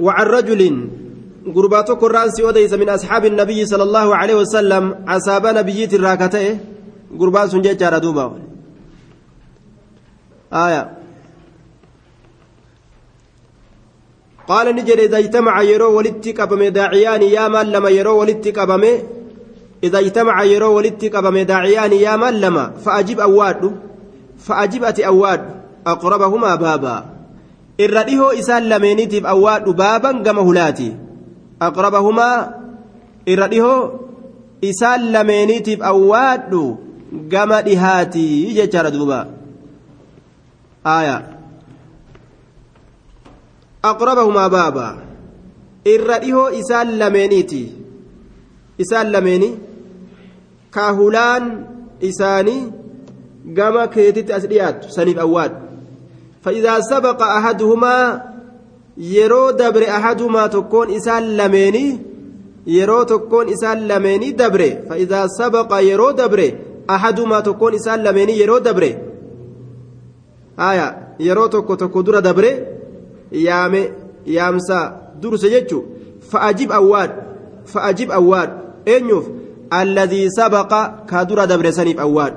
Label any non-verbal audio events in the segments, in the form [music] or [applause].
وعن رجل قرباتو قران سي وديس من أصحاب النبي صلى الله عليه وسلم أصاب نبيت الراكتة قربان سنجي جارة دوبا. آية. قال نجد إذا اجتمع يرو ولدت قبم داعيان يا من لما يرو ولدت قبم إذا اجتمع يرو ولدت قبم داعيان يا من لما فأجب أواد. فأجب أتي أواد. أقربهما بابا. إرديه إسان لمينيتف أواد بابا كما هلاتي أقربهما إرديه إسان لمينيتف أواد كما دهاتي يجتر دوبا آية aqrabahumaa baaba irra dhihoo isaan lameeniiti isaan lameeni kaahulaan isaanii gama keetitti as dhiyaatu saniif awwaad فإذا سبق أحدهما yeroo dabre ahadumaa tokkoon isaan lameenii yeroo tokkoon isaan lameenii dabre fa'idaa sabaqa yeroo dabre ahadumaa tokkoon isaan lameenii yeroo dabre haya yeroo tokko tokko dura dabre yaame yaamsa durse jechu fa'ajib awwaad fa'ajib awwaad eenyuuf alladhii sabaqa ka dura dabre saniif awwaad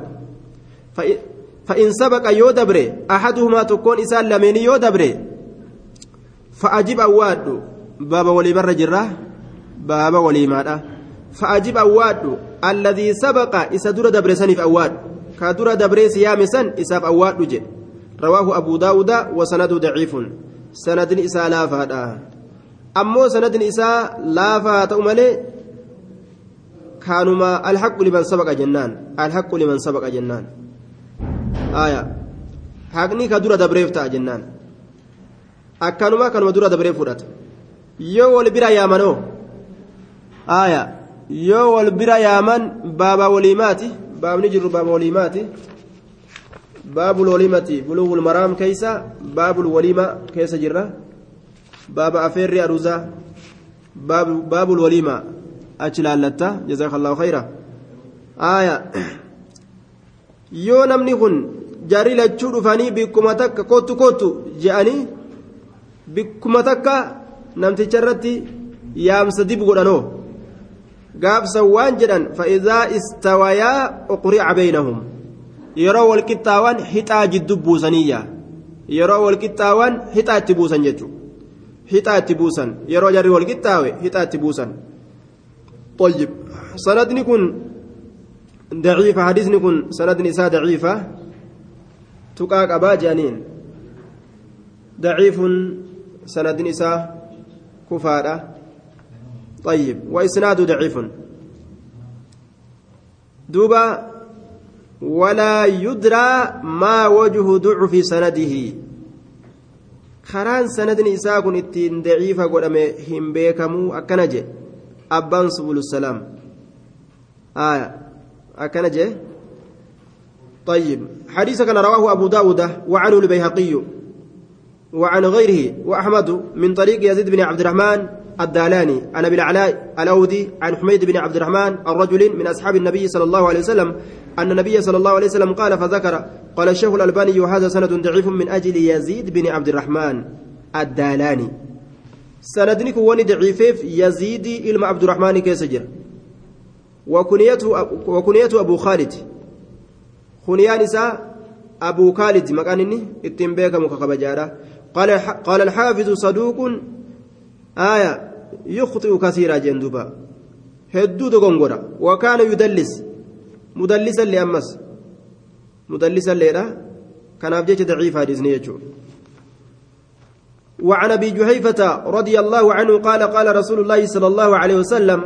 sabaqa yoo dabre ahaduhumaa tokkoon isaan lameenii yoo dabre fa'ajib awwaadhu baaba walii barra jirra baaba waliimaadha fa'ajib awwaadhu alladhii sabaqa isa dura dabre saniif awwaadhu ka dura dabree siyaame san isaaf awwaadhu jedhe rawaahu abuu daawuda wasanadu daciifun sanadni isaa laafaadha ammoo sanadni isaa laafaa haa ta'u malee kaanuma alhaqu liman sabaqa jennaan alhaqu liman sabaqa jennaan aya haqni ka dura dabreef ta'a jennaan akkanuma kanuma dura dabreef fudhata yoo wal bira yaamanoo aya yoo wal bira yaaman baaba waliimaati baabni jirru baaba waliimaati الوليمة بلوغ المرام كيسا باب الوليمة كيسا جرة باب أفير أروزا باب باب الوليمة أجلالتا جزاك الله خيرا آية yoo namni kun jarii lachuu dhufanii bikkuma takka kootu kootu je'anii bikkuma takka namticha irratti yaamsa dib godhanoo gaafsan waan jedhan fa'idaa istawayaa uqri'a beeynahum yeroo walqixxaawan hixaa jiddu buusaniyya yeroo walqixxaawan hixaa itti buusan jechuudha hixaa itti buusan yeroo jarri walqixxaawe hixaa itti buusan طيب سندني كن ضعيفة حديثني كن سندني إساء تقاك أبا جانين ضعيف سندني إساء كفارة طيب وإسناد ضعيف دوبا ولا يدرى ما وجه ضعف سنده karaan sanadni isaa kun ittiin daciifa godhame hin beekamuu akkana je abbaan subulsalaam aya akkana je طيب. حديث كان رواه أبو داود وعنه البيهقي وعن غيره وأحمد من طريق يزيد بن عبد الرحمن الدالاني عن أبي العلاء الأودي عن حميد بن عبد الرحمن الرجل من أصحاب النبي صلى الله عليه وسلم أن النبي صلى الله عليه وسلم قال فذكر قال الشيخ الألباني وهذا سند ضعيف من أجل يزيد بن عبد الرحمن الدالاني. سندنك وني ضعيف يزيد إلما عبد الرحمن كيسجر. وكنيته وكنيته أبو خالد. خنيان نساء أبو خالد مكانني اتنبيك مكخبجارة قال قال الحافظ صدوق آية يخطئ كثيرا جندوبا هدو دغنغورا وكان يدلس مدلسا لأمس مدلسا ليرا كان أبجيش ضعيف يجو وعن أبي جحيفة رضي الله عنه قال قال رسول الله صلى الله عليه وسلم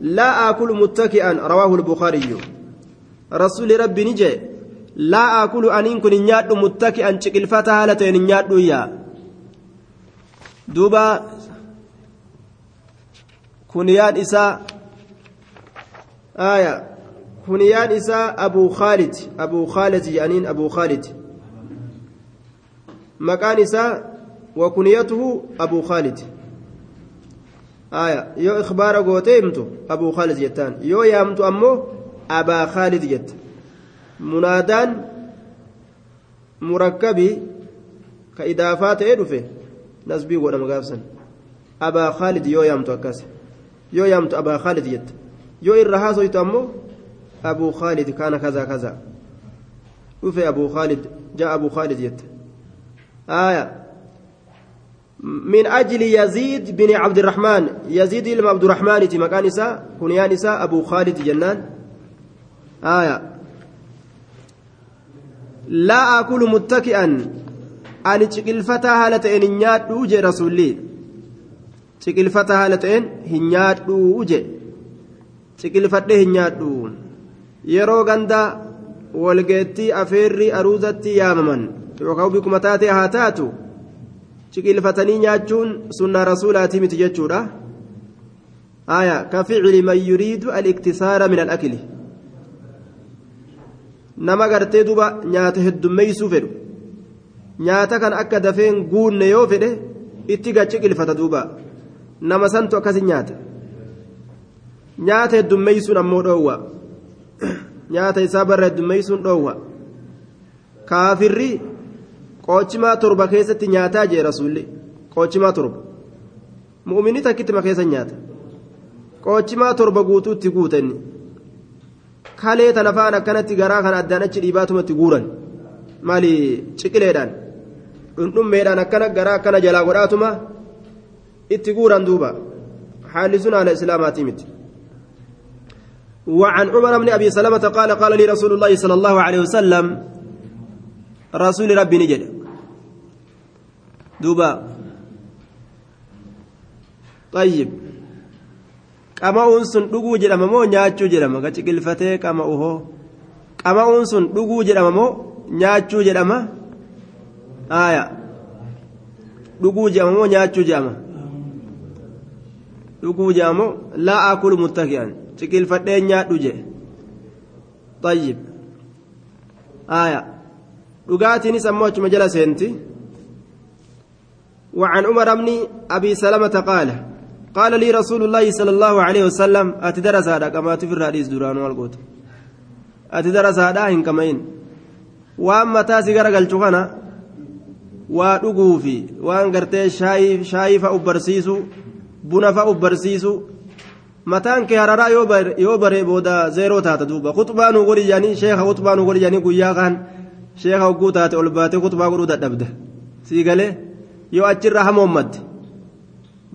لا آكل متكئا رواه البخاري رسول ربي نجي لا آكل أن كن نياد متكئا شكل فتاة هالتين نياد يا. دوبا كنيان إساء آية كنيان إساء أبو خالد أبو خالد يعني أبو خالد. مكان إساء وكنيته أبو خالد. آية يو إخبار قوتيمتو أبو خالد جتان يو يامتو أمو أبا خالد جت منادان مركبي كإضافات إدفه نسبي ولا مقافسا abaa khaalid yoo yaamtu akkas yoo yaamtu abaa khaalid jette yoo irra haasoytu ammoo abuu khaalid kaana kazaa kazaa dhufe abuu khaalid jaa abuu khaalid jette آية من أجل يزيد بن عبد الرحمن يزيد بن عبد الرحمن مكان نساء كنيان نساء أبو خالد لا أكل متكئا أن تقلفتا هالتين نياد وجه رسولي تقلفتا هالتين هنياد وجه تقلفته هنياد yeroo ganda walgeettii afeerri aruuzatti yaamaman yookaan bikkuma taatee haa taatu ciqilfatanii nyaachuun sunnaa rasuulaatii miti jechuudha aya ka ficili man yuriidu aliktisaara min alakli nama gartee duba nyaata heddummeeysuu fedhu nyaata kan akka dafeen guunne yoo fedhe itti gaciqilfata duuba nama santu akkasin nyaata nyaata heddummeeysuun ammoo dhoowwa nyaata isaa barra heddummeeysuun dhoowwa kaafirri qoochimaa torba keessatti nyaataa jee rasuulli qoochimaa torba mu'minni takkittima keessa nyaata qoochimaa torba guutuutti guutanni kalee tana faan akkanatti garaa kan addaan achi dhiibaatumatti guuran maali ciqileedhaan dhundhummeedhaan akkana garaa akkana jalaa godhaatuma itti guuran duuba haalli sun haala islaamaatii miti وعن عمر بن ابي سلمه قال قال لي رسول الله صلى الله عليه وسلم رسول ربي نجد دوبا طيب qama'uun sun dhuguu jedhama moo nyaachuu jedhama gachi qilfatee qama'u hoo qama'uun sun dhuguu jedhama moo nyaachuu jedhama aaya dhuguu jedhama moo nyaachuu jedhama dhuguu jedhama moo laa akulu muttaki'an ciqilfadhee nyaadhu je طيب آية dhugaatiinis ammoo achuma jala seenti وعن عمر بن أبي سلمة قال قال لي رسول الله صلى الله عليه وسلم أتدرس هذا كما تفر حديث دوران والقوت أتدرس هذا هن كمين وأما تاسي غرقل شغنا ودقوفي وأن قرتي شاي شاي فأبرسيسو بنا فأبرسيسو mataan kee hararaa yoo baree booda zeeroo taata duuba kutbaa nu godhi jedhanii sheeka kutbaa nu godhi jedhanii guyyaa kaan sheeka hogguu taate ol baatee kutbaa godhuu dadhabde sii galee yoo achirraa hamoommadde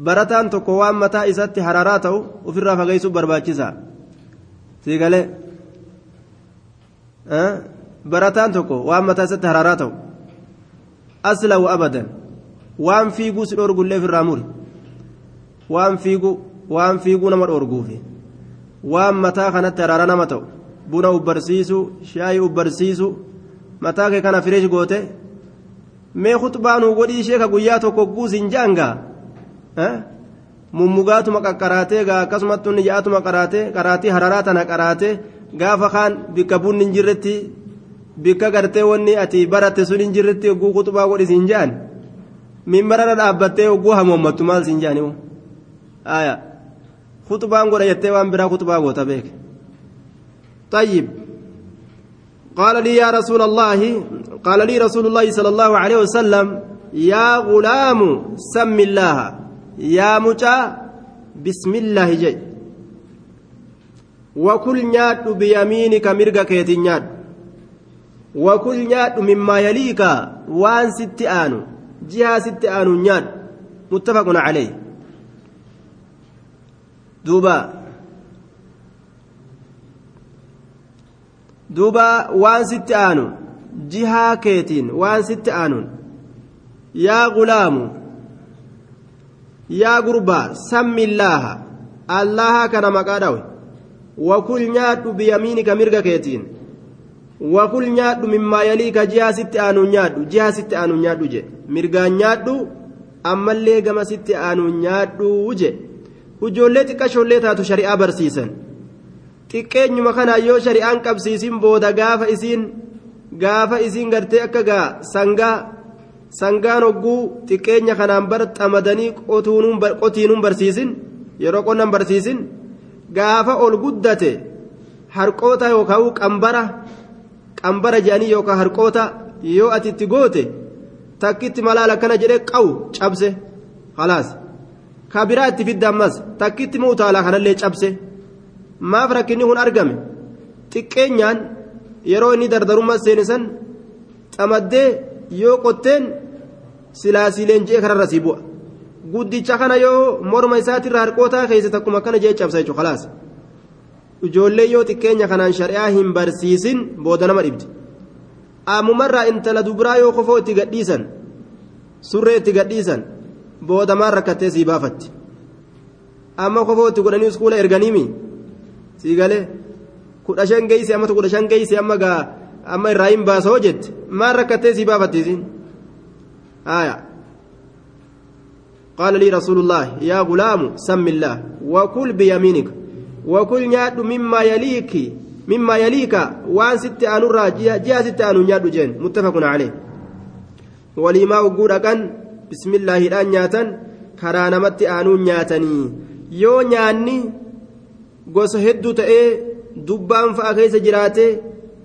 barataan tokko waan mataa isatti hararaa ta'u ofirraa fageessuuf barbaachisa sii galee barataan tokko waan mataa isatti hararaa ta'u aslawu abadan waan fiiguu si dhorgullee ofirraa muri waan fiiguu waan fiiguu nama dhorguufi waan mataa kanatti haraara nama ta'u buna ubbarsiisu shaayii ubbarsiisu mataa kee kana fireesh goote mee kutbaanuu godhii sheeka guyyaa tokko guusin jaangaa mummugaatuma qaqqaraatee gaa akkasumatti inni ja'atuma qaraatee qaraatii hararaa tana qaraatee gaafa kaan bikka bunni hin jirretti bikka gartee wanni ati baratte sun hin jirretti hogguu kutbaa godhi siin jaan mimbarara dhaabbattee hogguu hamoommattu maal siin jaanimu aayaa. خطبان قول يتي وان برا خطبا قوتا بيك طيب قال لي يا رسول الله قال لي رسول الله صلى الله عليه وسلم يا غلام سم الله yaa mucaa bismillaahi jedhi wakul nyaadhu biyamiinika mirga keetiin nyaadhu. Wakul nyaadhu mimmaa yaliika waan sitti aanu jihaa sitti aanu nyaadhu. Muttafaqun caleh duuba. Duuba waan sitti aanu jihaa keetiin waan sitti aanuun. Yaa gulaamu yaa gurbaa sammillaaha allaha kana maqaa dhawe. Wakul nyaadhu biyamiinika mirga keetiin. Wakul nyaadhu mimmaa yaliika jihaa sitti aanuun nyaadhu jihaa sitti aanuun nyaadhu je. Mirgaan nyaadhu ammallee gama sitti aanuun nyaadhu je. Ijoollee xiqqashoollee taatu shari'aa barsiisan. Xiqqeenyuma kanaa yoo shari'aan qabsiisin booda gaafa isiin gaafa isiin gartee akka gaa sangaa sangaan hogguu xiqqeenya kanaan bar xamadanii qotiinuun barsiisin yeroo qonnan barsiisin gaafa ol guddate harqoota yookaan qambara qambara jedhanii yookaan harqoota yoo ati itti goote takkitti malaal akkana jedhee qawu cabse halaas. ka biraa itti fidda ammas takkitti moo utaalaa kanallee cabse maaf rakkinni kun argame xiqqeenyaan yeroo inni dardarummaa seenisan xamaddee yoo qotteen silaasiileen je'e kanarra si bu'a guddicha kana yoo morma isaatirraa harkootaa keessa takkuma akkana jee cabsa jechuudha khalaas ijoollee yoo xiqqeenya kanaan shari'aa hin barsiisin booda nama dhibdi ammumarraa intala dubiraa yoo kofoo itti gadhiisan surree itti gadhiisan booda maan rakkattee sii baafatti amma kofoo itti godhanii iskuula erganiimi sii galee kudha shan geeyse amma kudha shan geeyse amma gaa amma irraa hin baasa hoo jette. Maal rakkattee sii baafattiisin aya qaala lii rasuulullaah yaa gulaamu sammillaah wakul biyamiinika. Wakul nyaadhu mimmaa yaliiki mimmaa yaliika. Waan sitti aanurraa ji'a sitti aanu nyaadhu jeen. Muttafaqun calee waliimaa ugguu dhaqan bismillaahiidhaan nyaatan karaa namatti aanuun nyaatanii. Yoo nyaanni gosa hedduu ta'ee dubbaan fa'a keessa jiraatee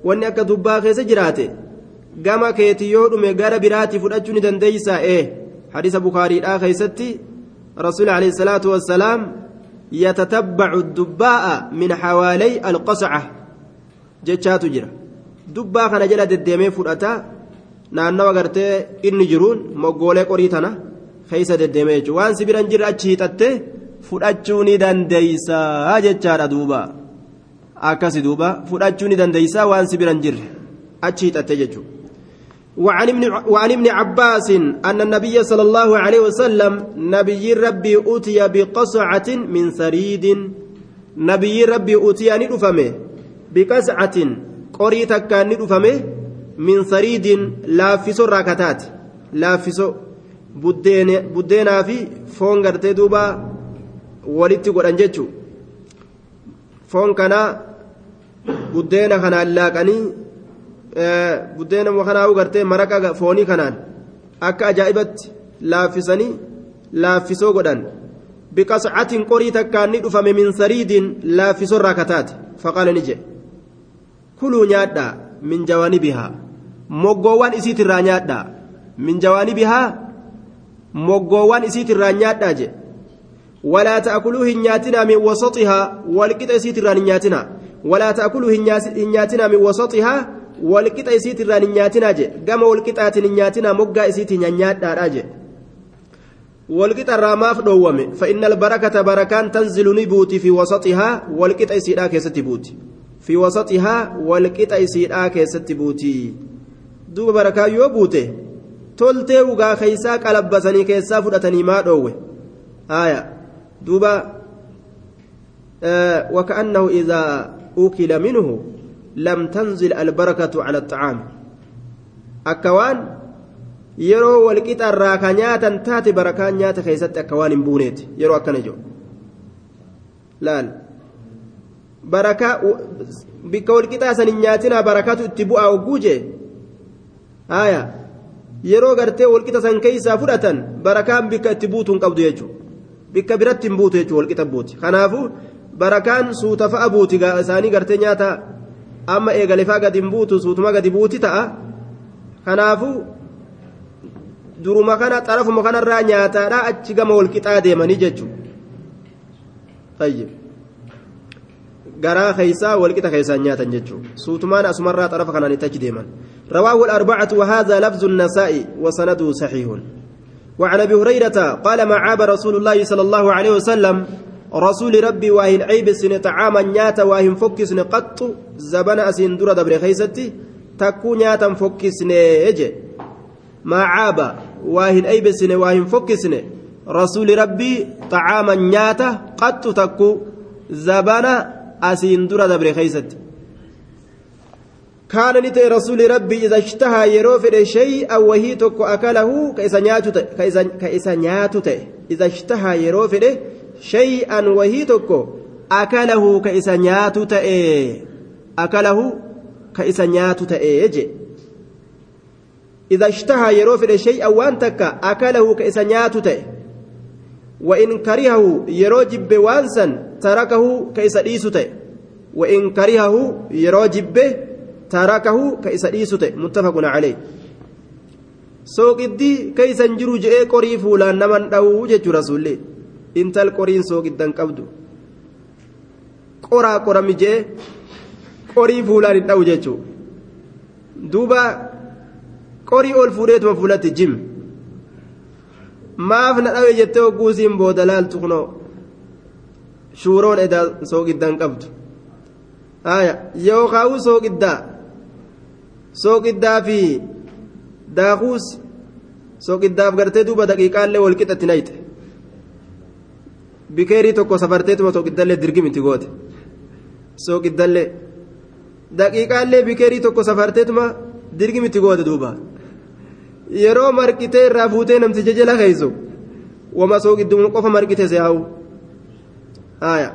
wanni akka dubbaa keessa jiraate gama keeti yoo dhume gara biraatti fudhachuu ni dandeeysaa ee hadiisa bukaariidhaa keeysatti rasuuli alayhi salaatu wassalaam yatatabbacu dubbaa'a min hawaalay alqasaca jechaatu jira dubbaa kana jala deddeemee fudhata naannawa gartee inni jiruun moggoolee qorii tana keeysa deddeemee jechuu waan si biran jirre achi hiixattee fudhachuu ni dandeeysaa jechaadha duuba akkasi duuba fudhachuu ni dandeeysaa waan si biran jirre achi hiixattee jechuu وعن ابن وعن ابن عباس أن النبي صلى الله عليه وسلم نبي ربي أوتي بقصعة من ثريد نبي ربي أوتي ندفمه بقصعة قريتا كان ندفمه من ثريد لافسو راكتات لافسو بدين بدينا في فون غرتي دوبا ولدت قران جتشو فون كان buddeena kanaan laaqanii buddeena kanaa'uu gartee maraqa foonii kanaan akka ajaa'ibatti laaffisanii laaffisoo godhan. Biqascatin qorii takkaan ni dhufame min sariidiin laaffisorraa kataate. Faqaala ni jedhe. Kuluu nyaadhaa min jawaani jawaanibihaa moggoowwan isiitirraa nyaadhaa. Min jawaani jawaanibihaa moggoowwan isiitirraa nyaadhaa jedhe. Walaa ta'kuluu hin nyaatinaa min wasaxihaa walqixa isiitirraan hin nyaatinaa. Nyaatinaa min wasaxihaa walqixa isiitirraan hin nyaatinaa jedhe gama walqixaatiin hin nyaatinaa moggaa isiitiin nyaadhaadhaa jedhe walqixarraa maaf dhoowwame fa'inna albarakata barakaan tanzilu ni buuti fi wasaxihaa walqixa isiidhaa keessatti buuti fi wasaxihaa walqixa isiidhaa keessatti buuti duuba barakaa yoo buute toltee ugaa keeysaa qalabbasanii keessaa fudhatanii maa dhoowwe haaya duuba وكأنه إذا أكل منه لم تنزل البركة على الطعام أكوان nyaatan taate barakaan nyaata keessatti akka waan hin buuneeti yeroo akkana jiru laal barakaa bikka walqixaa san hin nyaatinaa barakaatu itti bu'aa hogguu jee haaya yeroo gartee walqixa san keeysaa fudhatan barakaan bikka itti buutu hin qabdu jechuudha bikka biratti hin buutu jechuudha walqixa buuti kanaafuu barakaan suuta fa'a buuti isaanii gartee nyaata amma eegalefaa gadi hin buutu suutuma gadi buuti ta'a kanaafuu. duruma kana xarafuma kanarraa nyaataadha achi gama walqixaa deemanii jechuudha garaa keeysaa walqixa keessaan nyaatan jechuudha suutumaan asumarraa xarafa kanaan itti achi deeman رواه الأربعة وهذا لفظ النساء وسنده صحيح وعن أبي هريرة قال ما عاب رسول الله صلى الله عليه وسلم رسول ربي واهن عيب سن طعاما نياتا واهن فكس قط زبن أسين درة دبر خيستي تكو نياتا فكس نيجي ما عاب واهن أيبسن واهن فكسن رسول ربي طعاما نياتا قد تكو زبانا أسين درا دبر خيست كان نتي رسول ربي إذا اشتهى يروفر شيئا وهي تكو أكله كإسا نياتو إذا اشتهى يروفر شيئا وهي تكو أكله كإسا نياتو أكله كإسا نياتو تأجي إذا اشتهى يروفر شيئا وانتك أكله كإسا نياتته وإن كرهه يروجب وانسا تركه كإسا ديسته وإن كرهه يروجب تركه كإسا ديسته متفق عليه. سوق الدي كيسا نجرو جئ قري فولان نمن أو جج رسول intal qoriin soogiddan qabdu. Qoraa qora mijee qorii fuulaan hin dha'u jechuudha duuba qorii ol fuudheetuma fuulatti jim. Maaf na dhawe jettee hogguusiin booda laaltu kunoo shuuroon edaa soogiddan qabdu. Yookaan soogiddaa soogiddaa fi daakuus soogiddaaf gartee duuba daqiiqaallee wal qixatti nayte bikeerii tokko safarteetuma soogiddaillee dirgimiti goote soogiddaillee daqiiqaallee bikeerii tokko safarteetuma dirgimiti goote duuba yeroo marqitee irraa fuutee namticha jala keeysu wama soogidduma qofa marqite se'awu haaya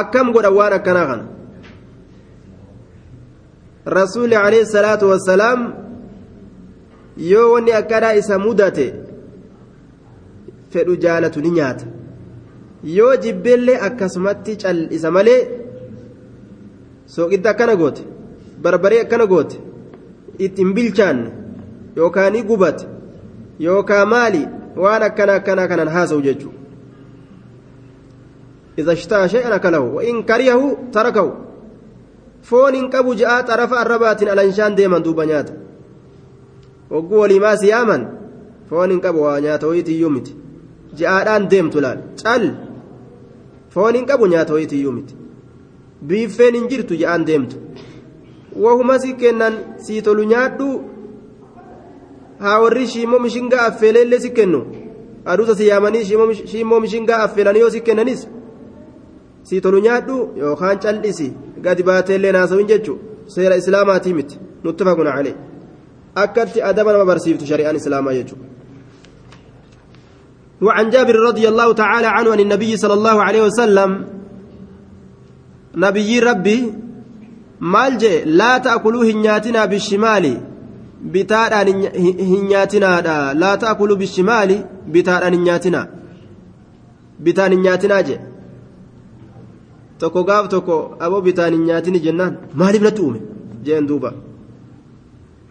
akkam godha waan akkanaa kana rasuuli alayhi salaatu wassalaam yoo wanni akkanaa isa mudate fedhu jaalatu ni nyaata yoo jibbeellee akkasumatti cal'isa malee sooqidda akkana goote barbaree akkana goote ittiin bilchaanne yookaan ni gubate yookaan maali waan akkana akkanaa kanan haasa'u jechuudha إذا اشتهى شيئا أكله وإن كرهه تركه hin ja'a xarafa arrabaatiin alanshaan deeman duuba nyaata hogguu waliimaa siyaaman foon hin qabu waa nyaata hoyitiyyuu miti ja'aadhaan deemtu laal cal foon hin qabu nyaata hoyitiyyuu miti biiffeen hin jirtu ja'aan deemtu wahuma si kennan sii tolu nyaadhu haa warri shiimmoo mishingaa affeeleellee si kennu aduusa si yaamanii shiimmoo mishingaa affeelanii yoo si kennanis sii tolu nyaadhu yookaan cal'isi gadi baateellee naasawin jechuun seera islaamaatii miti muttafaqun calee akkatti adaba nama barsiiftu shari'aan islaamaa jechuudha. وعن جابر رضي الله تعالى عنه عن النبي صلى الله عليه وسلم نبي ربي مالجي لا تأكلوا هنياتنا بالشمال بتاء هنياتنا لا تأكلوا بالشمال بتاء هنياتنا بتاء هنياتنا جي aboo bitaan hin nyaatini jennaan maaliif natti uume jeen duuba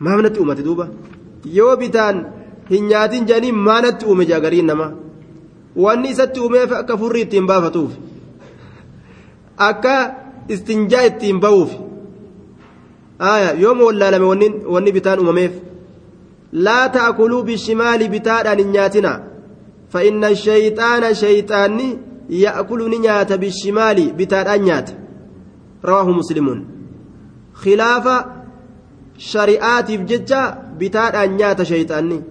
maaf natti uumate duuba yoo bitaan hin nyaatin jedhanii maa natti uume jaagariin namaa wanni isatti uumeef akka furri ittiin baafatuuf akka istinjaa ittiin ba'uuf yooma wallaalame wanni bitaan uumameef laa ta'kuluu bishimaali bitaadhaan hin nyaatina فإن الشيطان شيطاني يأكل نيات بالشمال بتادان نيات رواه مسلم خلاف شريعات بججة بتادان نيات شيطاني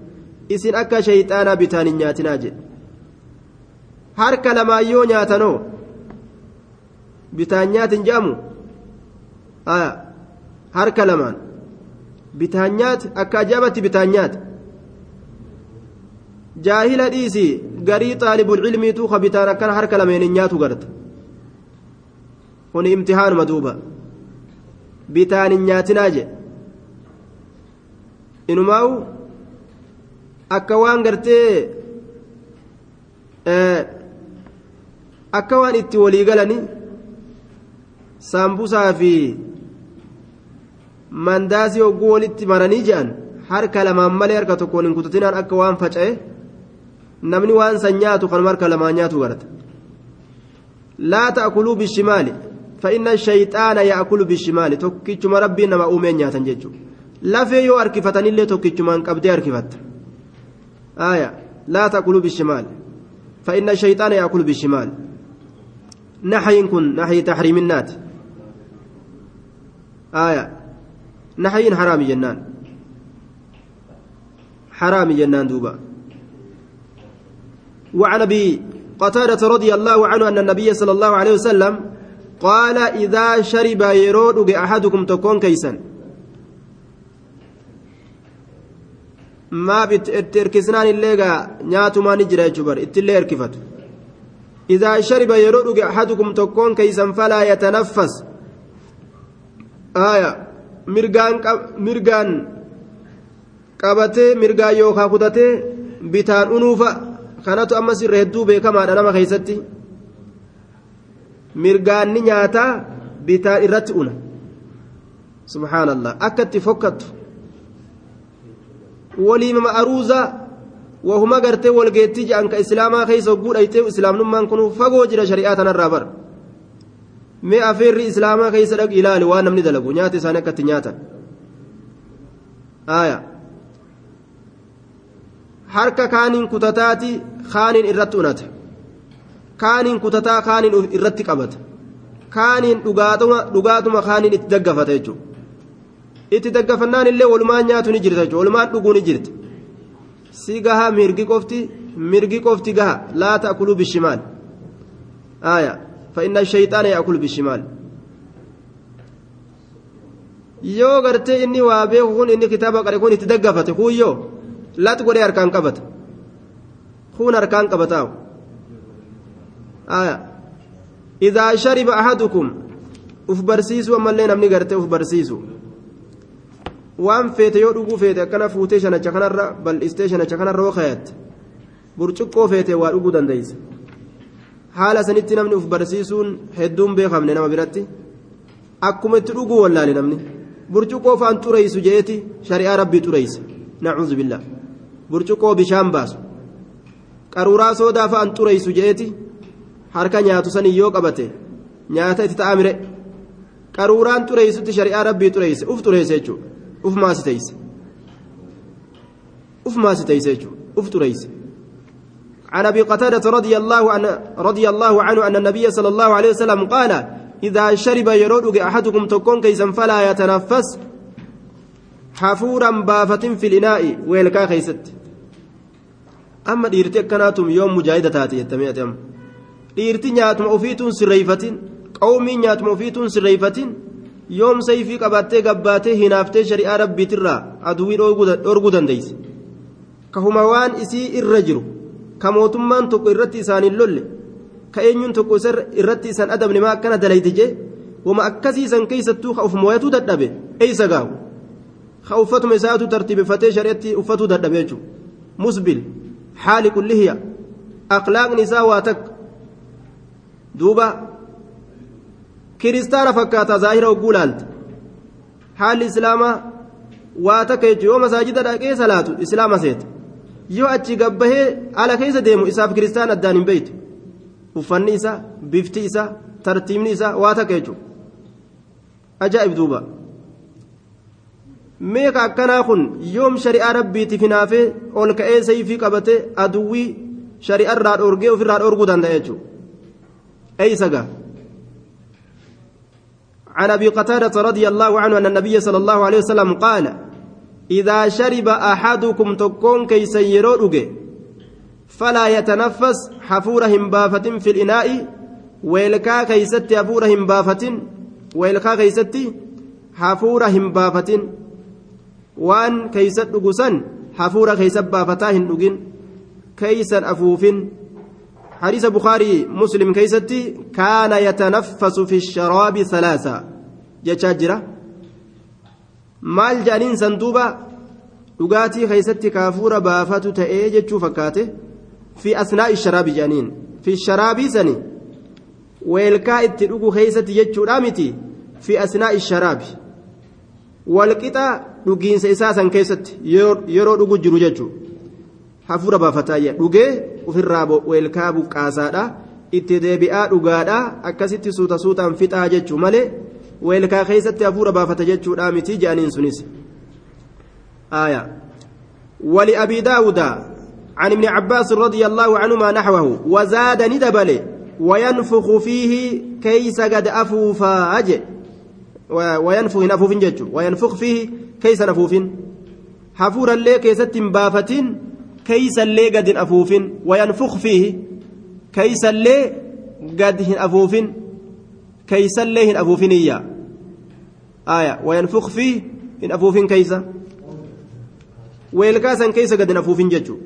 isin akka shayxaanaa bitaan hin nyaatinaa jedhe harka lamaan yoo nyaatanoo bitaan nyaatin jedhamu harka lamaan bitaan nyaati akka ajaa'ibatti bitaan nyaati jaahila dhiisi garii xaalibul cilmiitu ka bitaan akkana harka lameen hin nyaatu garta kun imtihaanuma duuba bitaan hin nyaatinaa jedhe inumaa'u akka waan gartee akka waan itti walii galani saambusaa fi mandaasii hogguu walitti maranii je'an harka lamaan malee harka tokkoon hin kutatinaan akka waan faca'e namni waan san nyaatu kanuma harka lamaan nyaatu garata laa ta'kuluu bishimaali الشيطان يأكل بالشمال توكيتشما ربي نما أومين نياتن جيتشو لافي يو أركفتن اللي توكيتشما قبدي أركفت آية لا تأكلوا بالشمال فإن الشيطان يأكل بالشمال نحي كن نحي تحريم النات آية. نحي حرام جنان. حرام جنان دوبا. وعن أبي قتادة رضي الله عنه أن النبي صلى الله عليه وسلم قال إذا شرب يرود أحدكم تكون كيسا. maaf itti hirkisnaan illee gaa nyaatumaa ni jira jechuu idaa shariba yeroo dhuge ahadukum tokkoon keeysan falaa yatanaffas aya mirgaan qabatee mirgaan yookaa kutatee bitaan unuufa kanatu ammas irra hedduu beekamaadha nama keeysatti mirgaan ni nyaataa bitaan irratti una subhaanallah akka itti fokkattu waliima ma'aruuza wahuma gartee walgeettii jedhan ka islaamaa keessa hogguu dhaytee islaamnummaan kun fagoo jira shari'aa tanarraa bar. Mee afeerri islaamaa keessa dhaqi ilaali waan namni dalagu nyaata isaanii akkatti nyaatan. Aayaa harka kaaniin kutataati kaaniin irratti unata. Kaaniin kutataa kaaniin irratti qabata. Kaaniin dhugaatuma kaaniin itti daggafata jechuudha. Itti daggafannaan illee walumaan jirta jechuudha. Walumaan dhuguu ni jirti si gaha mirgi qofti mirgi qofti gaha. Laa ta'kuluu bishimaal. Aaya fa'inna shayxaana yaa'kulu bishimaal. Yoo gartee inni waa beeku kun inni kitaaba qare kun itti daggafate kuuyyoo lat godhee harkaan qabata. Kun harkaan qabataawu aya. Idaa shariba ahadukum uf barsiisu ammallee namni gartee uf barsiisu waan feete yoo dhuguu feete akkana fuutee shanacha kanarra bal'istee shanacha kanarra yoo kayatte burcuqqoo feete waa dhuguu dandeeysa haala sanitti namni uf barsiisuun hedduun beekamne nama biratti akkuma itti dhuguu wallaale namni. Burcuqqoo faan xureysu jeeti shari'aa rabbii xureysa nacuuzu billah. Burcuqqoo bishaan baasu. Qaruuraa soodaa fa'an xureysu jeeti harka nyaatu sanii yoo qabate nyaata itti ta'a mire qaruuraan xureysutti shari'aa rabbii xureyse uf xureyse jechuudha uf maasiteyse uf maasiteyse jechuudha. Uf xureyse عن ابي قتاده رضي الله عنه رضي الله عنه ان النبي صلى الله عليه وسلم قال اذا شرب يرود احدكم تكون كيسا فلا يتنفس حفورا بافة في الاناء ويلكا خيست اما ديرتي كناتم يوم مجاهده تاتي يتميت أم dhiirti nyaatuma ofiituun sirreeyfatin qawmii nyaatuma ofiituun sirreeyfatin yoom sayfii qabattee gabbaatee hinaaftee shari'aa rabbiitirraa aduwii dhorguu dandeeyse kahuma waan isii irra jiru ka mootummaan tokko irratti isaaniin lolle ka eenyuun tokko irratti isaan adabne maa akkana dalayte jee wama akkasii isan keeysattuu ka uf mooyatuu dadhabe eeysa gaahu ka uffatuma isaatu tartiibefatee shari'atti uffatuu dadhabe jechuu musbil haali kullihiya akhlaaqni isaa waa takka duuba kiristaana fakkaata zaahira hogguu laalte haalli islaamaa waa takka jechuun yoo masaajida dhaqee salaatu islaama seeta yoo achi gabbahee ala keessa deemu isaaf kiristaan addaan hin beeytu uffanni isaa bifti isaa tartiibni isaa waa takka jechuudha ajaa'ib duuba meeqa akkanaa kun yoom shari'aa rabbiitiif hinaafee ol ka'ee sayfii qabatee aduwwii shari'arraa dhoorgee ofirraa dhoorguu danda'a jechuudha. سقى عن أبي قتادة رضي الله عنه أن النبي صلى الله عليه وسلم قال إذا شرب أحدكم تكون كي سيروج فلا يتنفس حفورهم بافة في الإناء ويلكا كيست حفورهم بافة ويلكا كيست حفورهم بافة وان كيست نقصن حفور كيست بافتاهن نقين كيسا أفوفن حديث بخاري مسلم كيستي كان يتنفس في الشراب ثلاثة جتاجرة maal jedhaniin san duuba dhugaatii keeysatti kaafuura baafatu ta'ee jechuu fakkaate fi asnaa'i sharaabi jedhaniin fi sharaabii sani weelkaa itti dhugu keeysatti jechuudha miti fi asnaa'i sharaabi walqixa dhugiinsa isaa san keessatti yeroo dhugu jiru jechuu hafuura baafataa dhugee ofirraa weelkaa buqqaasaadha itti deebi'aa dhugaadha akkasitti suuta suutaan fixaa jechuu malee weelkaa keessatti hafuura baafata jechuudha miti jedhaniin sunis ولأبي داود عن ابن عباس رضي الله عنهما نحوه وزاد ندبل وينفخ فيه كيس قد أفوفا أجئ وينفخ نفوف جج وينفخ فيه كيس نفوف حفورا لي كيست بافة كيس لي قد أفوف وينفخ فيه كيس لي قد أفوف كيس لي أفوف نية آية وينفخ فيه إن أفوف كيس weelkaasan keessa gadi nafuufin jechuun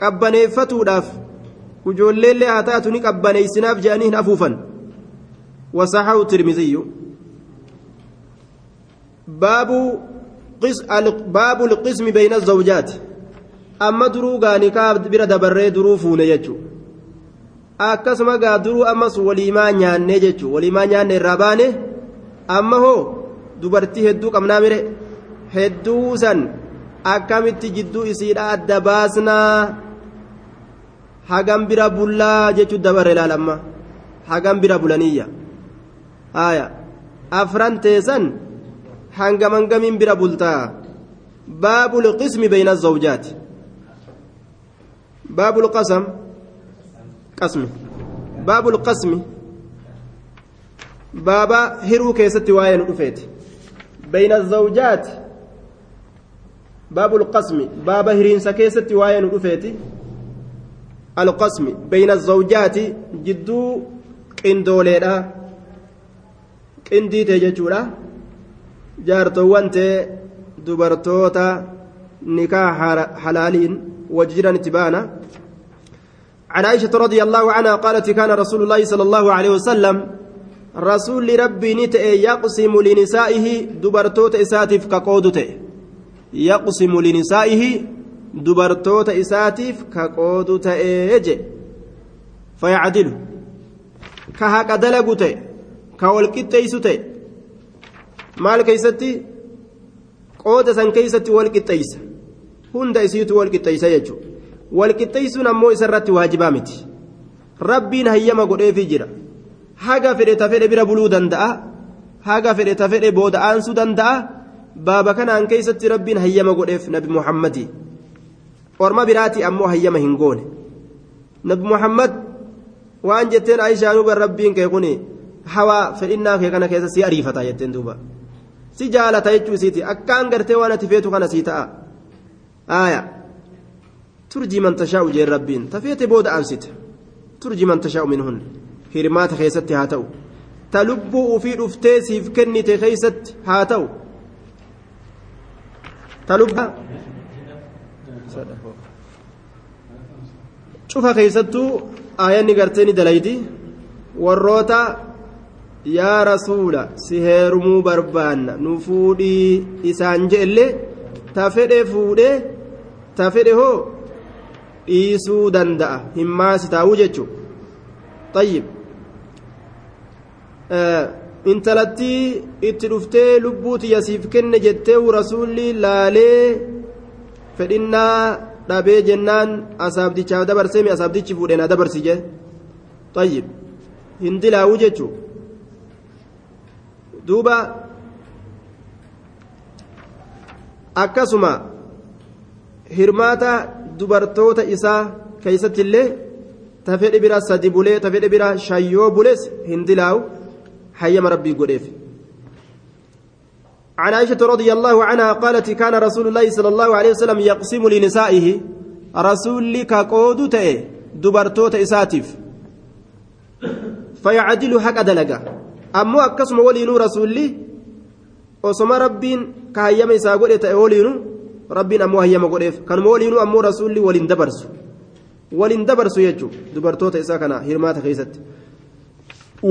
qabbaneeffatuudhaaf ijoolleellee haa taatu ni qabbaneessinaaf jedhanii hin afuufan wasaxahu tirmiziyyu baabu baabu lqismi bayna zawjaati amma duruu gaanikaa bira dabarree duruu fuune jechuun akkasuma gaa duruu ammas waliimaa nyaannee jechuun waliimaa nyaanne irraa baane amma hoo dubartii hedduu qabnaa mire. Hedduu san akkamitti jidduu isiidha adda baasnaa? Hagam bira bullaa jechuu dabarre ilaalamma hagam bira bulaniyya haya afran teessan hangam hangamiin bira bultaa? Baabu lqismi bayna azawjaati baabu lqasam qasmi baabu lqasmi baaba hiruu keessatti waa'ee nu dhufeeti bayna azawjaati baabu lqasmi baaba hiriinsa keessatti waa'ee nu dhufeeti alqasmi bayna azawjaati jidduu qindooleedha qindii ta'e jechuudha jaartowwan ta'e dubartoota nikaa halaaliin itti ba'ana عن عائشة رضي الله عنها قالت كان رسول الله صلى الله عليه وسلم رسول ربي نتئ يقسم لنسائه دبرتوت إساتف كقودت يقسم لنسائه دبرتوت إساتف كقودت إيج فيعدل. كهك دلقت كوالكتيست maal keeysatti qooda san keeysatti wal qixxeeysa hunda isiitu wal qixxeeysa jechuudha wal qixxeeysuun ammoo isarratti waajibaa miti rabbiin hayyama godheefii jira haga fedhe ta fedhe bira buluu danda'a haga fedhe ta fedhe booda aansuu danda'a baaba kanaan keeysatti rabbiin hayyama godheef nabi muhammadi orma biraati ammoo hayyama hin goone nabi muhammad waan jetteen aayishaanuu bar rabbiin kee kuni hawaa fedhinnaa kee kana keessa si ariifata jetteen duuba si jaalata jechuu isiiti akkaan gartee waan ati feetu kana sii ta'a آية ترجي من تشاء جير ربين تفيت بود أمسيت ترجي من تشاء منهن هرمات خيست هاتو تلبو في رفتيسيف كنت خيست هاتو تلبها شوفها خيستو آياني قرتيني دليدي warroota yaa rasuula si heerumuu barbaanna nu fuudhii isaan je'ellee ta fedhe fuudhee ta fedhe hoo dhiisuu danda'a hin maasi taa'uu jechuun tayyib intalattii itti dhuftee lubbuu tiyyasiif kenne jettee rasuulli laalee fedhinnaa dhabee jennaan asaabdichaaf dabarsee mi asaabdichi fuudhee na dabarsi jee tayyib hin dilaa'uu jechuun. duuba akkasuma hirmaata dubartoota isaa keeysatti illee ta fedhe bira sadi bulee ta fedhe bira shayyoo bules hin dilaa'u hayyama rabbii godheef عن عائشة رضي الله عنها قالت كان رسول الله صلى الله عليه وسلم يقسم لنسائه رسول كقود تئ دبرتوت إساتف فيعدل حق دلقه ammoo akkasuma waliinuu rasuulli osoma rabbiin ka hayyama isaa godhe ta'e waliinu rabbiin ammoo hayyama godheef kanuma waliinuu ammoo rasuulli waliin dabarsu waliin dabarsu jechuun dubartoota isaa kana hirmaata keessatti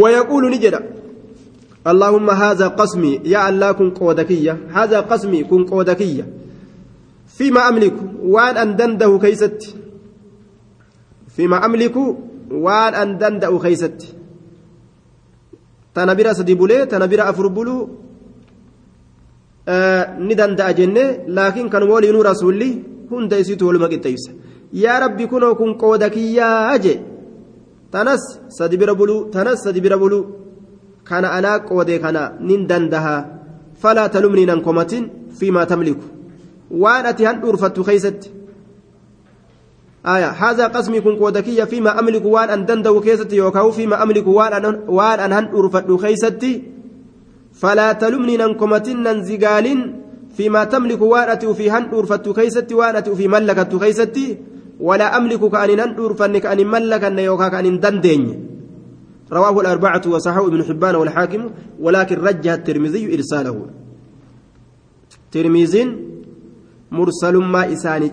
ويقول نجد اللهم هذا قسمي يا الله كن قودكية هذا قسمي كن قودكية فيما أملك وان أن دنده كيست فيما أملك وان أن دنده كيست bulee tana bira afur buluu ni danda'a jenne laakiin kan waliinuu rasuulli hunda isiitu waluma qixxeessa yaa rabbi kunoo kun qooda kiyyaa je tanas sadi bira buluu tanas sadi bira buluu kana anaa qoodee kana nin dandaha falaa talumnii nan komatin fiimaa tamliku waan ati han dhuurfattu keeysatti آية هذا قسمي كن قودكية فيما أملك وان أن دندو كيستي يوكاو فيما أملك وان أن وان أن هن أرفد خيستي فلا تلمني ننكمتن ننزقال فيما تملك وان أتي في هن أرفد خيستي وان أتي في ملكة خيستي ولا أملك كأن هن أرفد كأن ملكا يوكا كأن دندين رواه الأربعة وصححه ابن حبان والحاكم ولكن رجح الترمذي إرساله. ترمذي مرسل ما إساني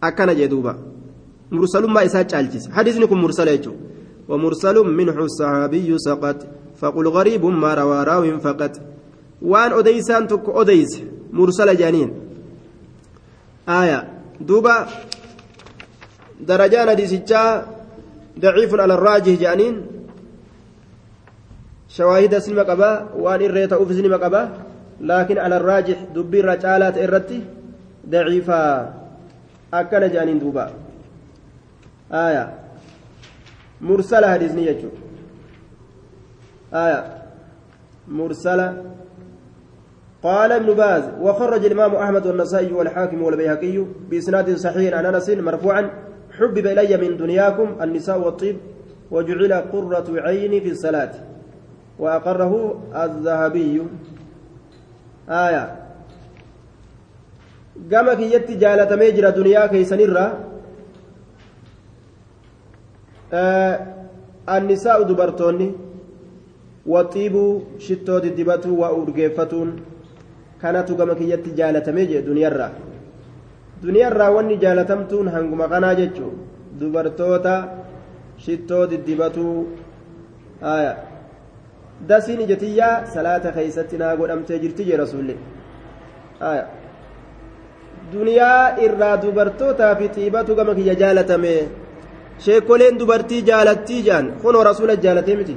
akkana jee duuba mursalummaa isaa caalchise hadiisni kun mursala jechuudha ومرسل منه الصحابي سقط فقل غريب ما روى راو فقط. وان أديسان تك أديس مرسل جانين. آية دوبا درجان ديسجا ضعيف على الراجح جانين. شواهد سلم قبا وان إريت أوف سلم قبا لكن على الراجح دبي الرجالات إرتي ضعيفة. أكن جانين دوبا. آية مرسلة حديث نيجو آية مرسلة قال ابن باز وخرج الإمام أحمد والنسائي والحاكم والبيهقي بإسناد صحيح عن أنس مرفوعا حبب إلي من دنياكم النساء والطيب وجعل قرة عيني في الصلاة وأقره الذهبي آية gama kiyyatti jaalatamee jira duniyaa keeysanirra annisaa'u dubartoonni waxiibuu shittoo diddibatuu waa urgeeffatuun kanatu gama kiyyatti jaalatamee jedhe duniyaarraa duniyaarraa wanni jaalatamtuun hanguma kanaa jechuu dubartoota shittoo diddibatuu dasiin ijatiyyaa salaata keeysatti naa godhamtee jirti jee rasulli aya duniyaa irraa dubartootaa fi xiibatu gama kiyya jaalatame sheekoleen dubartii jaalattii jaan kunoo rasula jaalatee miti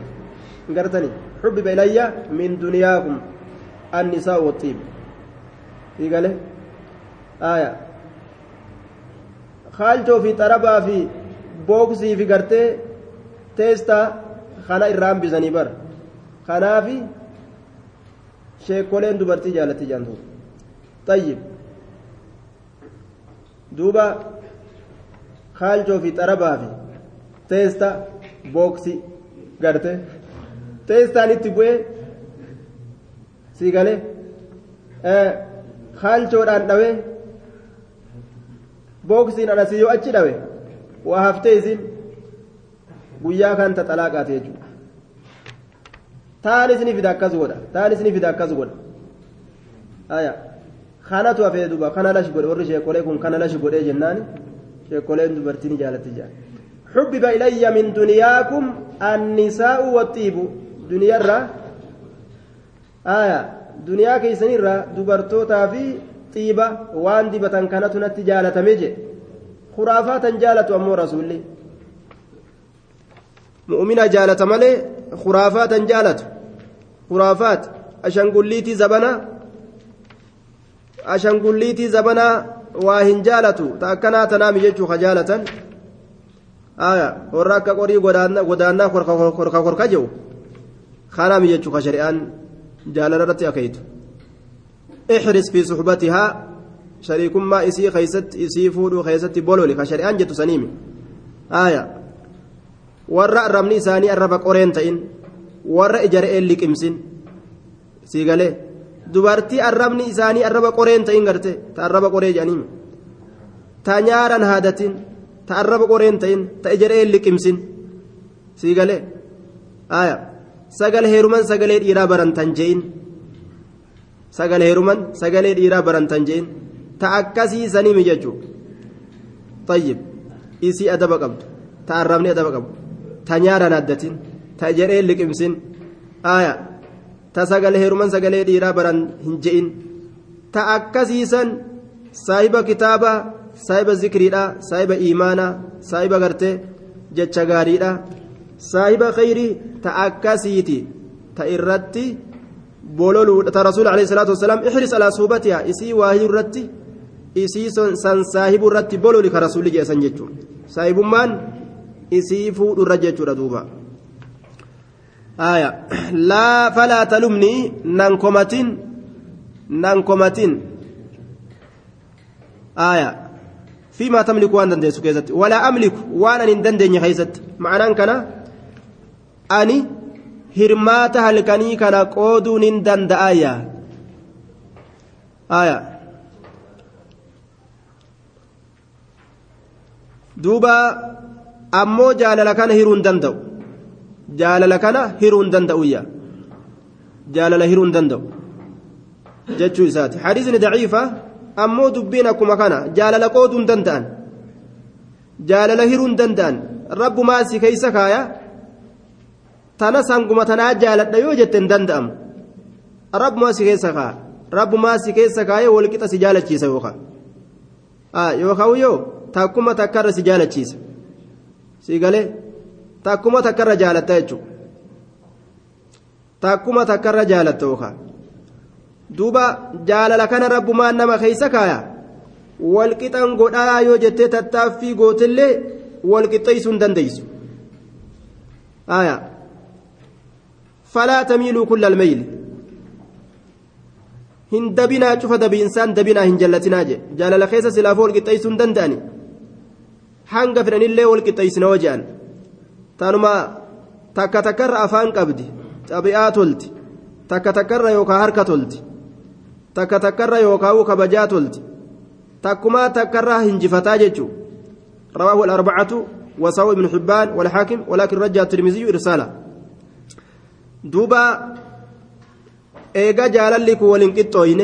gartani xubbiba ilayya min duniyaakum annisaa waxiib igale aya kaalchoo fi xarabaa fi booksii fi gartee teestaa kana irraan bisanii bar kanaafi sheekoleen dubartii jaalatti jaantu tayyib duuba fi xarabaa fi teesta booksi garte teestaan itti bu'ee sii galee kaalchoodhaan dhawee booksiin anasii yoo achi dhawe waa haftee isin guyyaa kan ta xalaaqaate jechuudha taan isini fida akkas godha taan isini fida akkas godha aya kanatu hafee duba kana lashi godhe warri sheekolee kun kana lashi godhee jennaani sheekoleen dubartiin jaalatti jaa. حبب إلي من دنياكم النساء والطيب دنيا الرا آية دنيا كيسن الرا دبرتوتا في طيبة وان دبة كانت نتجالة مجي خرافات جالة أمو رسولي مؤمنة جالة ملي خرافات جالة خرافات أشنقليتي زبنا أشنقليتي زبنا واهن جالة تأكنا تنام جيتشو خجالة آية وراك قري غدانا غدانا خرخا خرخا خرخا جو خرام جيتشو خشريان جالة رتي أكيد احرص في صحبتها شريك ما إسي خيست إسي فودو خيست بولولي خشريان جتو سنيمي آية warra arrabni isaanii arraba qoreen ta'in warra ija re'een liqimsin sii galee dubartii arrabni isaanii arraba qoreen ta'in garte ta arraba qoree jedhaniin. Ta nyaaran haadatin ta arraba qoreen ta'in ta ija re'een liqimsin sii galee? Aya. Sagal heeruman sagalee dhiiraa barantan je'in. Sagal heeruman sagalee dhiiraa barantan je'in. Ta akkasii saniimi jechuu tayyib. Isii adaba qabdu. Ta arrabni adaba qabdu. Ta nyaaran addatin ta jedhee liqimsin aya ta sagalee heeruman sagalee dhiiraa baran hin je'in ta akkasiisan saahiba kitaaba saahiba zikriidha saahiba iimaanaa saahiba gartee jecha gaariidha saahiba khayrii ta akkasiiti ta irratti bololuudha ta rasuul alayhi salaatu wasalaam ihris alaa suubatiha isii waahii irratti isii san saahibu irratti bololi ka rasuulli jeesan jechuudha saahibummaan isii fuudhurra jechuudha duuba komatin nan komatin aya fiimaa tamliku waan dandeessu keessatti walaa amliku waan ani hin dandeenye keessatti ma'anaan kana ani hirmaata halkanii kana qooduun hin danda'aya aya duuba ammoo jaalala kana hiruu hin jaalala kana hiruu hin danda'uyya jaalala hiruu hin danda'u jechuu isaati hadiisni daciifa ammoo dubbiin akkuma kana jaalala qooduu hin danda'an jaalala hiruu hin danda'an rabbumaa si keeysa kaaya tana sanguma tanaa jaaladha yoo jette hin danda'amu rabbumaa si keessa kaaya rabbumaa si keessa kaayee walqixa si jaalachiisa yookaan yookaan yoo takkuma takkarra si jaalachiisa. sii galee takkuma takkarra jaalatta jechuudha takkuma takkarra jaalatta yookaan duuba jaalala kana rabbumaan nama keeysa kaaya walqixan godhaa yoo jettee tattaaffii gootillee walqixxeeysuu hin dandeeysu aya falaa tamiiluu kulla almeyli hin dabinaa cufa dabiinsaan dabinaa hin jallatinaa je jaalala keessa silaafuu walqixxeeysuu hin danda'ani hanga fedhanillee walqixxeeysina hoo je'an tanuma takka takkarra afaan qabdi xabi'aa tolti takka takkarra yookaan harka tolti takka takkarra yookaan kabajaa tolti takkumaa takkarraa hinjifataa jechuun رواه الأربعة وسوى ابن حبان والحاكم ولكن رجع الترمذي إرساله دوبا إيجا جالل كو ولنكتوين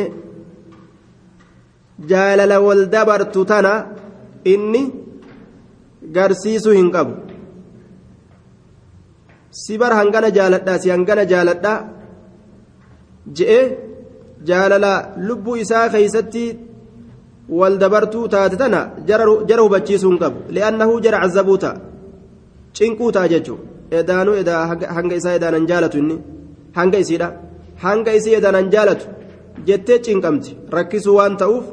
جالل والدبرت تنا إني hin qabu si bar hangana jaaladha si hangana jaaladha je'e jaalala lubbuu isaa keeysatti wal dabartuu taate tana jara hubachiisuu hin qabu li'annahu jara cazabuu ta'a cinquu ta'a jechuu edaanuu edaa hanga isaa edaanan jaalatu inni hanga isiidha hanga isii edaanan jaalatu jettee cinqamti rakkisuu waan ta'uuf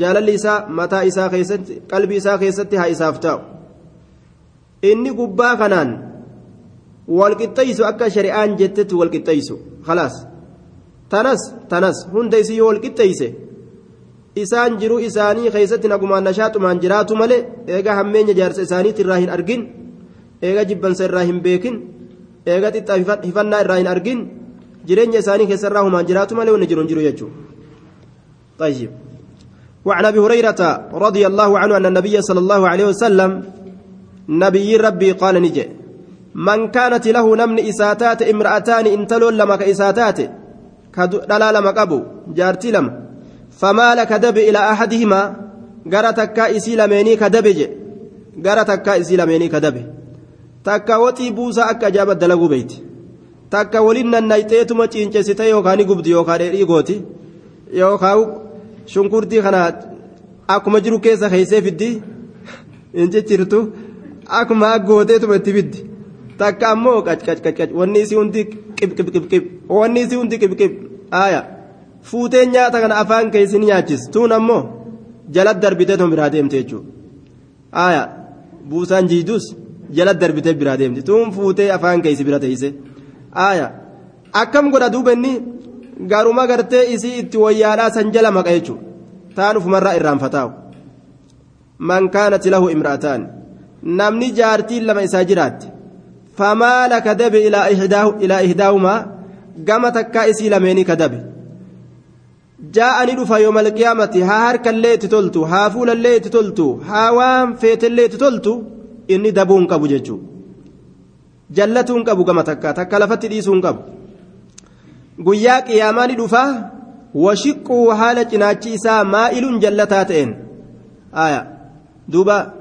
jaalalli isaa mataa isaa keessatti qalbii isaa keessatti haa isaaf ta'u inni gubbaa kanaan hunda isii yoo walqixxeeyse isaan jiruu isaanii keessatti nagumaan nashaaxumaan jiraatu malee eega hammeenya jaarsa isaaniitti irraa hin argin eega jibbansa irraa hin beekin eega xixxaa hifannaa irraa hin argin jireenya isaanii keessa irraa humaan jiraatu malee wanni jiru hin jiru jechuudha. وعن ابي هريره رضي الله عنه ان النبي صلى الله عليه وسلم نبي ربي قال نجي من كانت له نمن إساتات امرأتان انتلون لما كإساتات كدلا لما قبو جارتي لما فمال كدب إلى أحدهما؟ غرتك اسي لميني كدبج غرتك اسي لميني كدب. تكا وتي بوسا أكا جاب دلغو بيت. تكا ولين نايتيتما تشينچسيتا يوكاني غبدي يوكاني ريغوتي يوكاو shunkurtii kana akkuma jiru keessa keeysee fiddi hin ciccirtu akkuma gooteetuma itti fiddi takka ammoo qacqacqacqac wanni isii hundi qibqibqibqib wanni isii hundi qibqib aaya. Fuuteen nyaata kana afaan keeysi ni nyaachis. Tuun ammoo jalat darbiteetuma biraa deemte jechuudha aaya. Buusaan jiidus jalat darbitee biraa deemti. Tuun fuutee afaan keeysi bira teeyse. Aaya. Akkam godha duuba garuma gartee isii itti wayyaadhaa san jala maqa jechuudha taan ufumarraa irraanfataawu man kaanati lahu imra'ataan. Namni jaartiin lama isaa jiraatte famaala kadabe ilaa ihdaahumaa gama takkaa isii lameenii kadabe jaa'ani dhufa yooma alqiyaamati haa harkallee itti toltu haa fuulallee itti toltu haa waan feetellee itti toltu inni dabuu hin qabu jechuudha jallatuu hin qabu gama takkaa takka lafatti dhiisuu hin qabu. guyyaa qiyaamaa ni dhufaa washiqquu haala cinaachi isaa maa'iluun jallataa ta'een duuba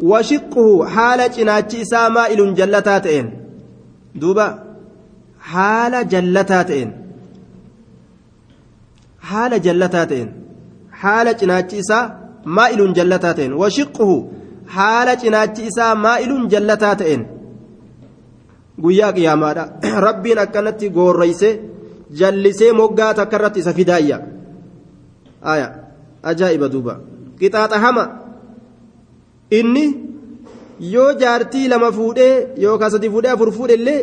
washiqquu haala cinaachi isaa maa'iluun jallataa ta'een. Duuba haala jallataa ta'een. Haala jallataa ta'een. Haala cinaachi isaa maa'iluun jallataa ta'een. Washiqquu haala cinaachi isaa maa'iluun jallataa ta'een. Guyyaa qiyaamaadha [clears throat] rabbiin akkanatti goorreyse jallisee moggaa takka irratti isa fidaayya aya ajaa'iba duuba. Qixaaxa hama inni yoo jaartii lama fuudhee yookaan sadi fuudhee afur fuudhe illee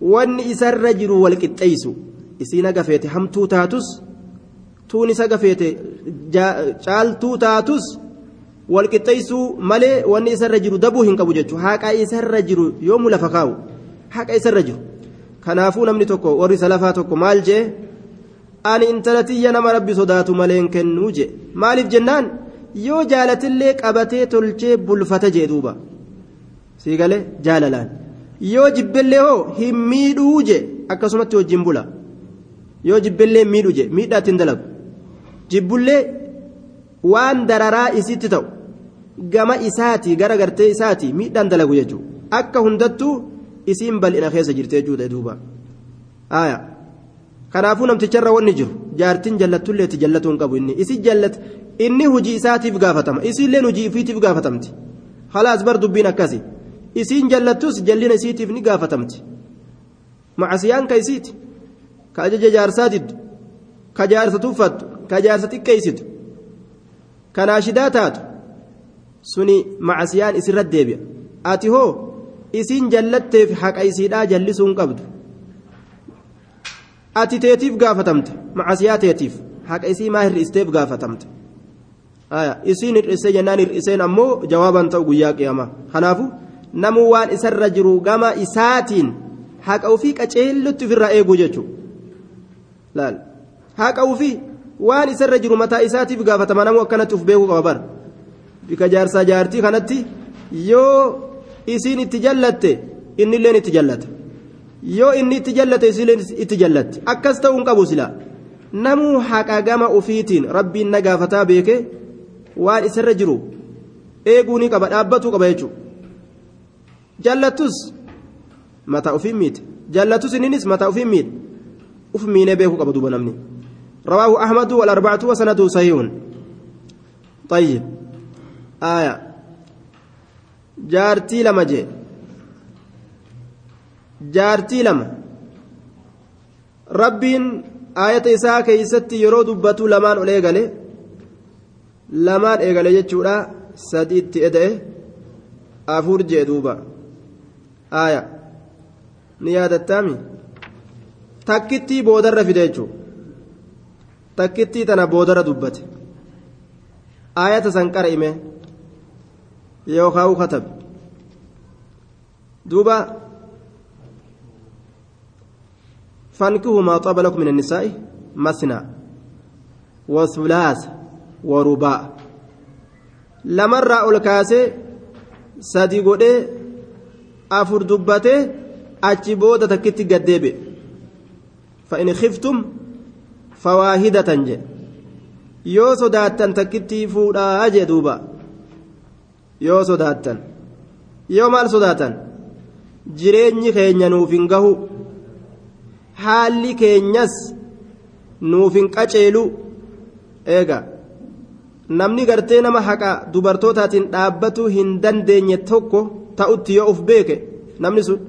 wanni isarra jiru wal qixxeessu. Isiin agafeete hamtuu taatus tuun isa gafeete caaltuu taatus wal qixxeessuu malee wanni isarra jiru dabuu hin qabu jechuudha haqa isarra jiru yoomuu lafa kaa'u. Haqa isarra jiru. Kanaafuu namni tokko warri salafaa tokko maal jee? Ani intala tiyya nama rabbi sodaatu maleen kennuu jee. Maaliif jennaan yoo jaalatillee qabatee tolchee bulfata jee duuba sii galee jaalalaan yoo jibbellee hoo hin miidhuu jee akkasumatti wajjin bula yoo jibbellee miidhu jee miidhaatti hin dalagu jibbullee waan dararaa isitti ta'u gama isaati gara gartee isaati miidhaan dalagu jechuudha akka hundattuu isiin bal'ina keessa jirti jechuudha duuba kanaafuu namticharra wanni jiru jaartiin jallattullee itti jallatuu hin qabu inni isi jallate inni hojii isaatiif gaafatama isiilleen hojii ifiitiif gaafatamti halaas bar dubbiin akkasi isiin jallattus jallina isiitiif ni gaafatamti macasiyaan ka isiiti ka ajaja jaarsaa diddu ka jaarsa tuffattu ka jaarsa xiqqeeysitu ka naashidaa taatu suni macasiyaan isirra deebi'a ati hoo isiin jallatteef haqa isiidhaa jallisuu hin qabdu ati teetiif gaafatamta macasiyaa teetiif haqa isii maa hir'isteef gaafatamta isiin hir'isee jennaan hir'iseen ammoo jawaaban ta'u guyyaa qiyamaa kanaafu namuu waan isarra jiru gama isaatiin haqa ofii qaceellutti ofirraa eeguu jechuudha haqa ofii waan isarra jiru mataa isaatiif gaafatama namuu akkanatti uf beekuu qaba bara. Bika jaarsaa jaartii kanatti yoo isiin itti jallatte innilleen itti jallata yoo inni itti jallate isiin itti jallatti akkas ta'uu hin qabu silaa namuu haqa gama ofiitiin rabbiin na gaafataa beeke waan isarra jiru eeguu ni qaba dhaabbatuu qaba jechuudha jallattus mataa ofiin miite jallattus inninis mataa ofiin miidhe uf miinee beekuu qaba duuba namni رواه أحمد والأربعة وسنده صحيح طيب آية جارتي لما جي جارتي لما ربين آية إساء كيستي يرو دبتو لمان أوليغالي لمان إيغالي جتشورا سديد إدئه أفور جدوبا آية نيادة تامي تكتي بودر في ديجو takkittii tana boodara dubbate. Aayata san qara'ime yookaan katabe duuba. فانكحوا ما طاب لكم من النساء مثنى وثلاث ورباع لمرة الكاسي سادي غودي أفر دبته أجبودة تكتي قديبه فإن خفتم fawaahidatan jedhe yoo sodaattan takkittii fuudhaa jee duuba yoo sodaattan yoo maal sodaatan jireenyi keenya nuuf hin gahu haalli keenyas nuuf hin qaceelu. Eega namni gartee nama haqa dubartootaatiin dhaabbatuu hin dandeenye tokko ta'utti yoo uf beeke namni sun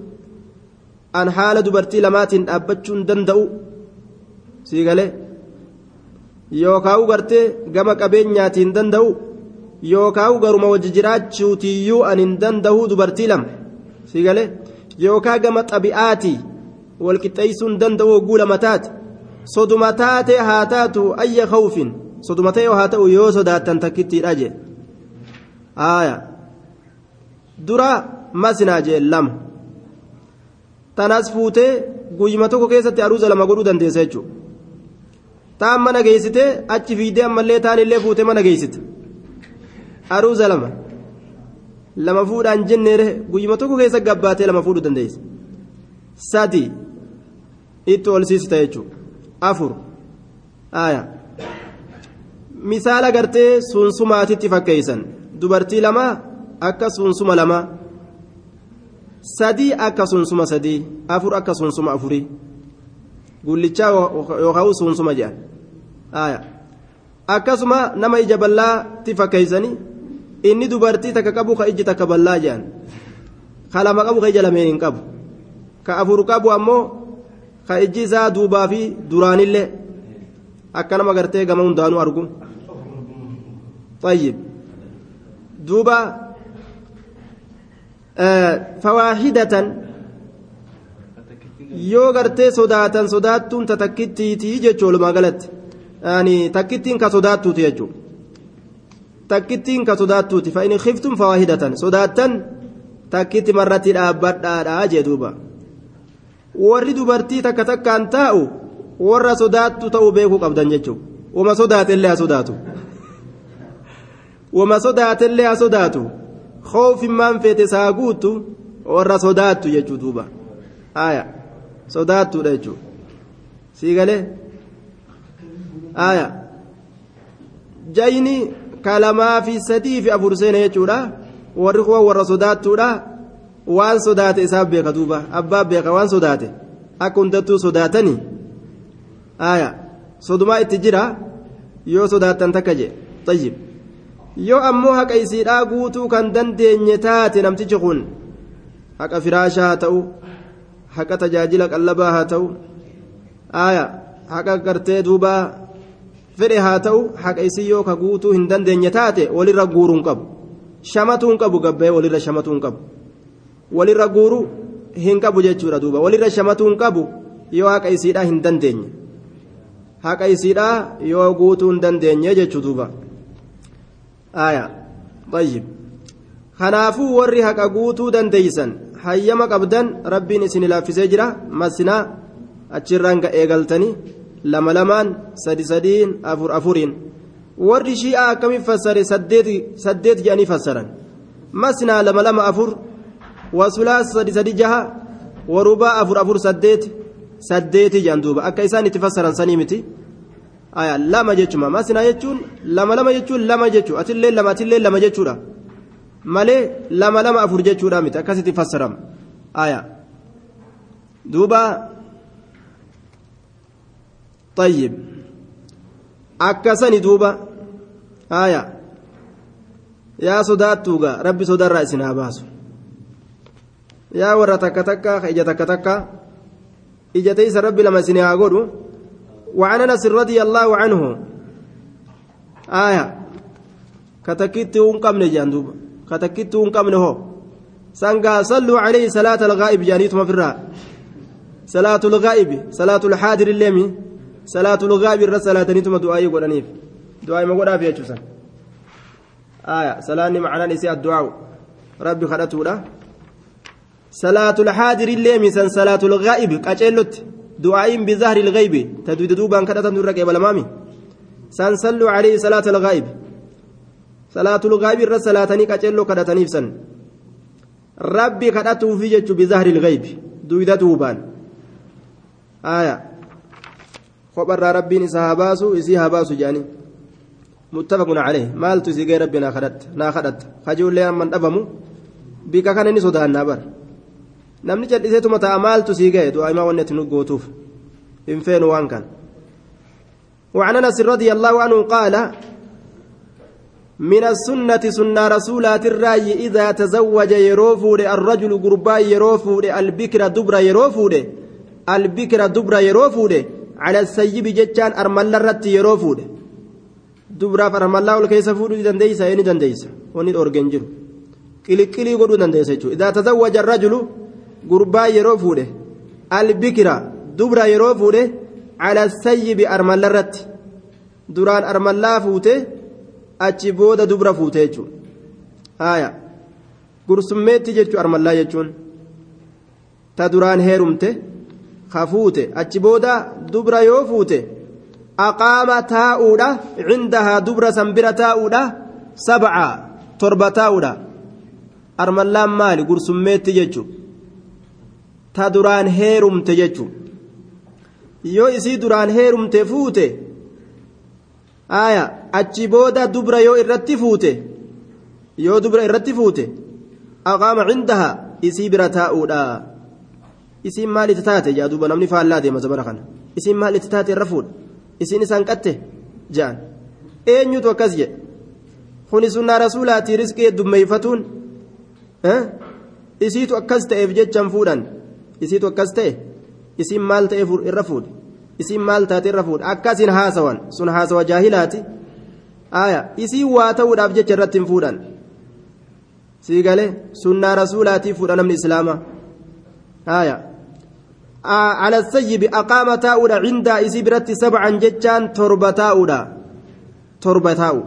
an haala dubartii lamaatiin dhaabbachuu hin danda'u. Sii galee yookaan gartee gama qabeenyaatiin danda'u yookaan garuma wajji jiraachuutiyyuu an hin danda'u dubartii lama. Sii galee yookaan gama xabi'aatii walqixxeessuu hin danda'u hogguu lama taate soduma taatee haa taatu ayya khawfin. Soduma ta'e haa ta'u yoo sodaattan takkittiidha jee. Haaya dura masinaa jee lama. Tanas fuutee guyyuma tokko keessatti aruuza lama godhuu dandeessa jechuudha. taan mana geessite achi fiidee ammallee taan fuute mana geessite. Aruuza lama. Lama fuudhaan jenneere guyyuma tokko keessa gabbaatee lama fuudhuu dandeessa. Sadi itti ol siisita jechuudha afur misaala gartee suunsumaatitti fakkeessan dubartii lama akka suunsuma lama sadii akka suunsuma sadii afur akka suunsuma afurii. gullichaa yookaan suunsuma jedhan akkasuma nama ija bal'aatti fakkeessanii inni dubartii takka qabu ka iji takka bal'aa jedhan ka lama qabu ka ija lameen hin qabu ka afur qabu ammoo ka iji isaa duubaa fi duraanillee akka nama gartee gama hundaanuu argu طيب دوبا آه فواحدة yoo gartee sodaatan sodaattuun ta takkittiitii jechuun walumaa galatti takkittiin ka sodaattuuti jechuudha takkittiin ka sodaattuuti fa'in khiftuun fawaahidatan sodaattan takkitti marratti dhaabbadhaadhaa jee duuba warri dubartii takka takkaan taa'u warra sodaattu ta'uu beekuu qabdan jechuudha wama sodaatellee haa sodaatu wama sodaatellee haa sodaatu khoofimmaan feete saa guutu warra sodaattu jechuudha duuba aayaa. sodaattuudha jechuudha sii galee aya jayni kalamaa fi sadii fi afur seena jechuudha warri kuwa warra sodaattuudha waan sodaate isaaf beeka duuba abbaa beeka waan sodaate akka hundattuu sodaatanii aya sodumaa itti jira yoo sodaattan takka jee tayyib yoo ammoo haqa isiidhaa guutuu kan dandeenye taate namtichi kun haqa firaashaa haa ta'u haqa tajaajila qallabaa haa ta'u aaya haqa gartee duuba fedhe haa ta'u haqa isii yoo ka guutuu hin dandeenye taate walirra guuruun qabu shamatuun qabu gabbee walirra shamatuun qabu walirra guuru hin qabu jechuudha duuba. Walirra shamatuu hin qabu yoo haqa isiidhaa hin dandeenye. Haqa isiidhaa yoo guutuu hin dandeenye jechuu duuba. Aayaa bayyib kanaafuu warri haqa guutuu dandeeysan hayyama qabdan rabbiin isin laaffisee jira masinaa achirraan ga'ee galtanii lama lamaan sadi sadiin afur afuriin. Warri shi'aa akkamii fassare saddeet jedhanii fassaran? Masinaa lama lama afur. wasulaas sadi sadi jaha warubaa afur afur saddeet saddeeti jedhan duuba akka isaan itti fassaran sanii miti aya lama jechuma masnaa jechuun lama lama jechuun lama jechuu atillee lama atillee lama jechuudha malee lama lama afur jechuudha miti akkasitti fassarama aya duuba طيب akkasani duuba aya yaa sodaattuuga rabbi sodarraa isin haa baasu yaa warra takka takka ka ija takka takka. Ija teeysa rabbi lama isin haa godhu. وعن انس رضي الله عنه آية كتكيت ونقمن جاندوب كتكيت ونقمن هو سانغا صلوا عليه صلاة الغائب جانيتما في الراء صلاة الغائب صلاة الحاضر الليمي صلاة الغائب الرا صلاة نيتما دعاء يقولنيف دعاء ما قول فيها آية صلاة معنى نسي الدعاء ربي خلته الليمي سن صلاة الغائب كأجلت دعاء بظهر الغيب تدويد دوبان كدتا نور قبل مامي سن صلوا عليه صلاة الغائب صلاة الغائب الرا صلاة نيكا كدتا نيفسن ربي كدته في جج بظهر الغيب دويد دوبان آية خبر ربي نسها باسو يسيها باسو جاني متفق عليه مال تسيقي ربنا خدت نا خدت خجول لي من أبمو بك كان نسودا النبر namni jal'iseetuma ta'a maaltu sii gahe du'aa'imaa wanni ati nu hin feenu waan kan وعن أنس رضي الله عنه قال من السنة سنة رسولات الرأي إذا تزوج يروفود الرجل قربا يروفود البكر دبر يروفود البكر دبر يروفود على السيب جتان أرمل الرت يروفود. دبر فرمل الله كيس فود دنديس يعني دنديس وني أورجنجر. كلي كلي قدو دنديس إذا تزوج الرجل gurbaa yeroo fuudhe albikira dubra yeroo fuudhe cala sayyibi armallarratti duraan armallaa fuute achi booda dubra fuute jechuun gursummeetti jechuun armallaa jechuun. Ta duraan heerumte ka fuute achi booda dubra yoo fuute aqaama taa'uudha cindahaa dubra san bira taa'uudha sabca torba taa'uudha. Armallaan maali? Gursummeetti jechuun. Ta duraan heerumte jechuun. Yoo isii duraan heerumte fuute aya achi booda dubra yoo irratti fuute yoo dubra irratti fuute aqaama cindaha isii bira taa'uudha. Isiin maal itti taate jaa duuba namni faallaa deema zabana kana? Isiin maal itti taate irra fuudha isiin isaan qatte jaan. Eenyutu akkas jedhe? Kuni sunnaa rasuulaatii riskii heddummeeyfatuun isiitu akkas ta'eef jechan fuudhan isiitu akkas ta'e isiin maal ta'e irra fuudhe isiin maal taate irra fuudhe akkasin haasawan sun haasawa jaahilaati aya isiin waa ta'uudhaaf jecha irratti hin fuudhan sii galee sunnaa rasuulaatii fuudha namni islaamaa aya على السيب أقام تاؤدا عند إسي برت سبعا جتان تربة تاؤدا تربة تاؤ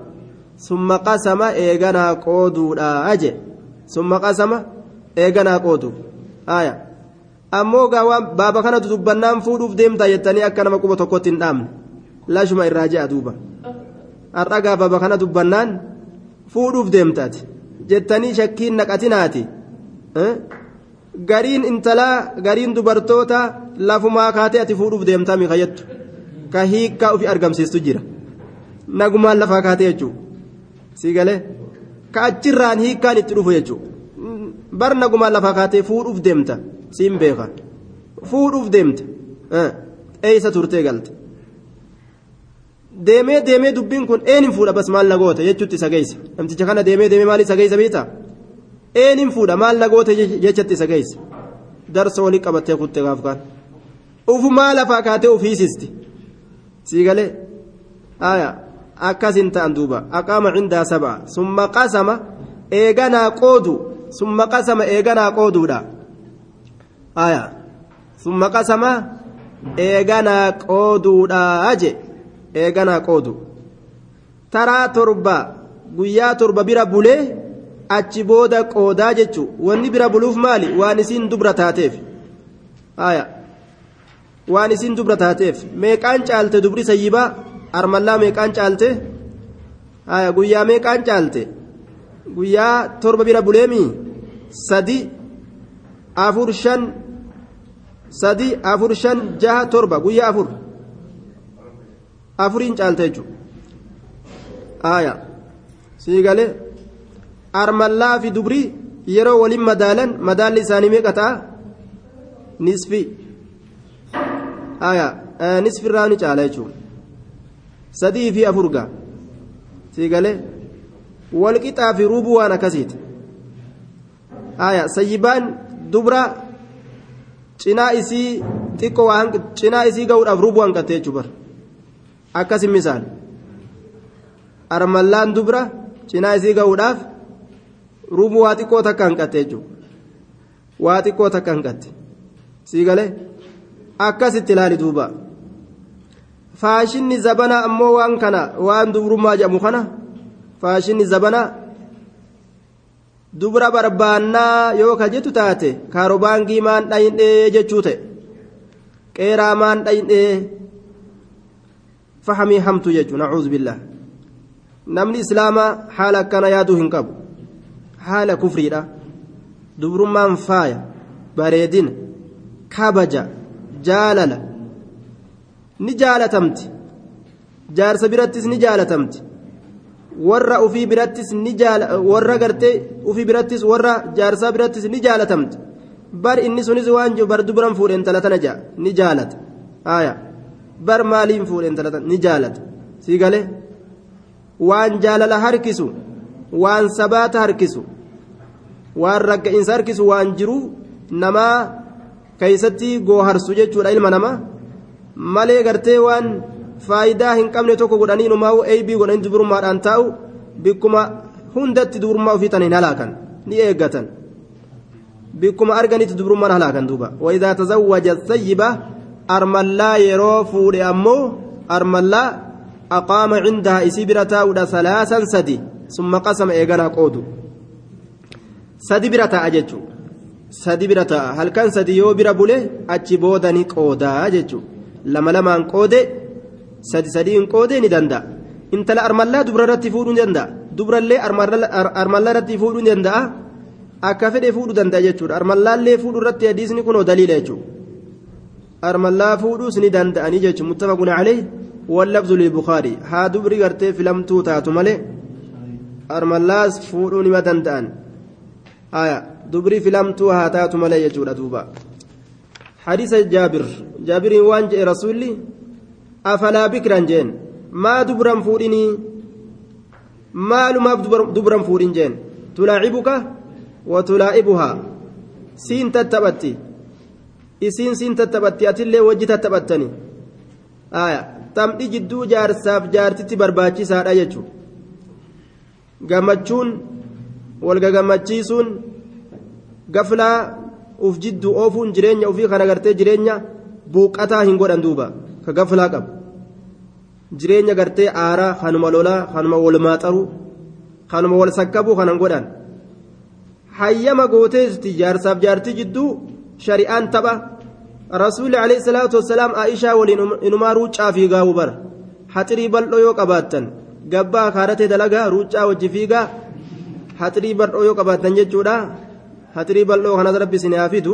ثم قسم إيغانا قودودا أجي ثم قسم إيغانا قودو آية ammoo gaawwan baaba kanatu dubbannaan fuudhuuf deemtaa jettanii akka nama quba tokkotti hin dhaamne. Lashuma irraa je'a duuba. Har'a gaa baaba kana dubbannaan fuudhuuf deemtaati. Jettanii shakkiin naqatinaati. Gariin intalaa gariin dubartoota lafumaa kaatee ati fuudhuuf deemtaa miikayyattu ka hiikkaa ofii argamsiistu jira. Nagumaan lafaa kaatee jechuudha sii galee? Ka achirraan hiikkaan itti dhufu jechuudha bar nagumaan lafaa kaatee fuudhuuf deemta. Siin beeka fuudhuuf deemte. Eeysa turtee galte? Deemee deemee dubbiin kun eenin fuudha bas maal nagoota jechuutti isa geessa. Namticha kana deemee deemee maal isa geessa beektaa eenin fuudha maal nagoota jechatti isa geessa. Darsa walii qabattee kutte gaaf kaan. Ufumaa lafaa kaatee ufiisisti sii galee? Aya akkasin ta'an duuba. Aqaama cindaa sab'a summa qasama eeganaa qoodu. Summa qasama eeganaa qooduudha aya. Summa qasama eeganaa qooduudha je eeganaa qoodu. Taraa torba guyyaa torba bira bulee achi booda qoodaa jechu. Wanni bira buluuf maali? Waan isiin dubra taateef. Aya. Waan isiin dubra taateef. Meeqaan caalte dubri sayyibaa? Armallaa meeqaan caalte? Aya guyyaa meeqaan caalte? Guyyaa torba bira buleemi sadi afur shan sadi afur shan jaha torba guyyaa afur. Afuriin caalte jechuudha. Aya sii galee armallaa fi dubri yeroo waliin madaalan madaalli isaanii meeqa ta'a? Nisfi. Aya nisfi irraa ni caala jechuudha. Sadii fi afurga sii galee walqixaa fi rubuu waan akkasiiti. Aya sayyibaan dubra cinaa isii xiqqoo waan cinaa isii ga'uudhaaf rubuu hanqatte jechuudha akkasin misaal armallaan dubra cinaa isii ga'uudhaaf rubuu waa xiqqoo takka hanqatte jechuudha waa xiqqoo takka hanqatte sii galee akkasitti ilaali duuba faashinni zabana ammoo waan kana waan dubrummaa jedhamu kana faashinni zabana dubra barbaannaa yoo ka jettu taate kaarobaangii maan dhayindhee jechuu ta'e qeeraa maan dhayindhee fahamii hamtu jechuun nacuudhu billah namni islaamaa haala akkana yaaduu hin qabu. Haala kufriidha. Dubrummaan faaya bareedina kabaja jaalala. Ni jaalatamti. Jaarsa birattis ni jaalatamti warra ufii birattis ni warra gartee ufii birattis warra jaarsaa birattis ni jaalatamti bar inni sunis waan jiru bar dubran fuudhe intala tana jaa ni jaalata. Aya bar maaliin fuudhe intala tana ni jaalata. Sii galee waan jaalala harkisu waan sabaata harkisu waan ragga'insa harkisu waan jiru namaa keeysatti gooharsu jechuudha ilma namaa. Malee gartee waan faayidaa hin qabne tokko godhanii numaa'u eeybii godhanii dubrummaadhaan taa'u bikkuma hundatti dubrummaa ofii tana hin halaakan ni eeggatan bikkuma arganitti dubrummaan halaakan duuba waidaa tazawwaja sayyiba armallaa yeroo fuudhe ammoo armallaa aqaama cindahaa isii bira taa'uudha salaasan sadi summa qasama eeganaa qoodu sadi bira taa'a jechuudha sadi bira taa'a halkan sadi yoo bira bule achi booda ni qoodaa jechuudha lama lamaan qoode sadi sadiin qoodee ni danda'a intala armallaa dubra irratti fuudhuu ni danda'a dubrallee armallaa irratti fuudhuu ni danda'a akka fedhe fuudhuu danda'a jechuudha armallaallee fuudhuu irratti hadiisni kunoo daliila jechuudha armallaa fuudhuus ni danda'anii jechuudha muttafaqun calee wallabdu lilbukaarii haa dubri gartee filamtuu taatu malee armallaas fuudhuu nima danda'an dubri filamtuu haa taatu malee jechuudha duuba حديث جابر جابر وان جاء رسولي afalaa bikran jeen. Maa dubran fuudhinii? Maalumaaf dubran fuudhin jeen? Tulaacibuka wa tulaa'ibuhaa siin tattaphatti isiin siin tattaphatti atillee wajji tattaphattani tamdhi jidduu jaarsaaf jaartitti barbaachisaadha jechuudha gammachuun walgagammachiisuun gaflaa uf jidduu oofuun jireenya ofii kan agartee jireenya buuqataa hin godhan duuba. Ka gaflaa qabu. Jireenya gartee aaraa kanuma lolaa kanuma wal maaxaruu kanuma wal sakkabuu kanan godhan. Hayyama gooteesti jaarsaaf jaartii jidduu shari'aan tapha. Rasuulli alayhi salaatu wassalaam aishaa waliin inumaa ruuccaa fiigaa hubar haxirii bal'oo yoo qabaattan gabbaa kaaratee dalagaa ruuccaa wajji fiigaa haxirii bal'oo yoo qabaattan jechuudha. Haxirii bal'oo kanas rabbi isin haafitu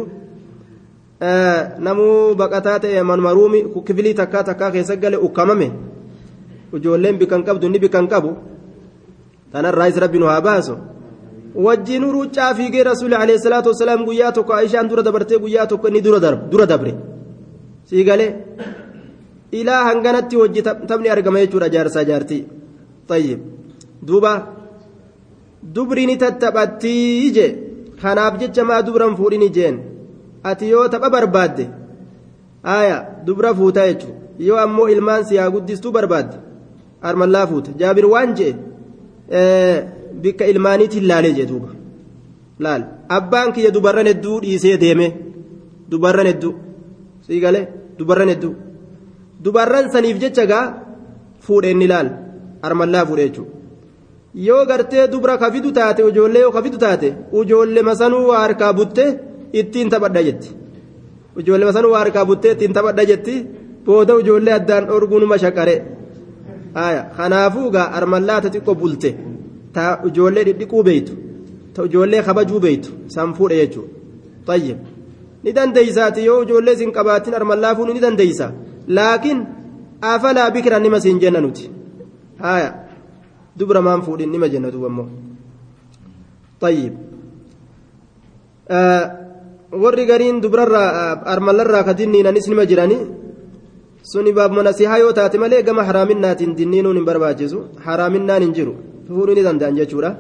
namuu baqataa ta'e manuma ruumi kifilii takkaa takkaa keessa gale ukkamame ijoolleen bikkan qabdu inni bikkan qabu tanarraayis rabbi nu haa baasu wajjiinuu ruuccaa fiigee rasuulli alayhi salaatu wasalaam guyyaa tokko aishaan dura dabartee guyyaa tokko inni dura dabre sii galee ilaa hanganatti wajji taphni argama jechuudha jaarsaa jaartii tayyib duuba dubri ni tattaphattii je kanaaf jecha maa dubran fuudhini jeen ati yoo tapha barbaadde aya dubra fuutaa jechuudha yoo ammoo ilmaan si haa guddistuu barbaadde armallaa fuute. Jaabir waan jee bikka ilmaaniitiin laalee jee duuba. Laal. Abbaan kiyya dubarran hedduu dhiisee deeme. Dubarran hedduu sii galee? Dubarran hedduu dubarran saniif jecha gaa fuudhe inni laal. Armallaa fuudhe jechuudha yoo gartee dubra kafidu taate ijoollee yoo kafidu taate ijoollee masanuu waa harkaa buttee ittiin taphadha jetti. Ijoollee masanuu waa harkaa buttee ittiin taphadha jetti booda ijoollee addaan dhorguunuma shaqare. Kanaafuu gaa armallaata xiqqoo bulte ta ijoollee dhidhiquu beeytu ta ijoollee kabajuu beeytu san fuudhe jechuudha. Tayyib. Ni dandeeysaati yoo ijoollee sin qabaatin armallaa fuudhu ni dandeeysa. Laakiin afalaa bikiran nima siin jenna nuti. Haya dubra maan fuudhin nima jenna duuba immoo tayyib warri gariin dubrarraa armallarraa ka dinniinanis nima jiranii suni baabuma nasihaa yoo taate malee gama haraaminaatiin dinniinuun hin barbaachisu haraaminaan hin jiru fuudhuu ni danda'an jechuudha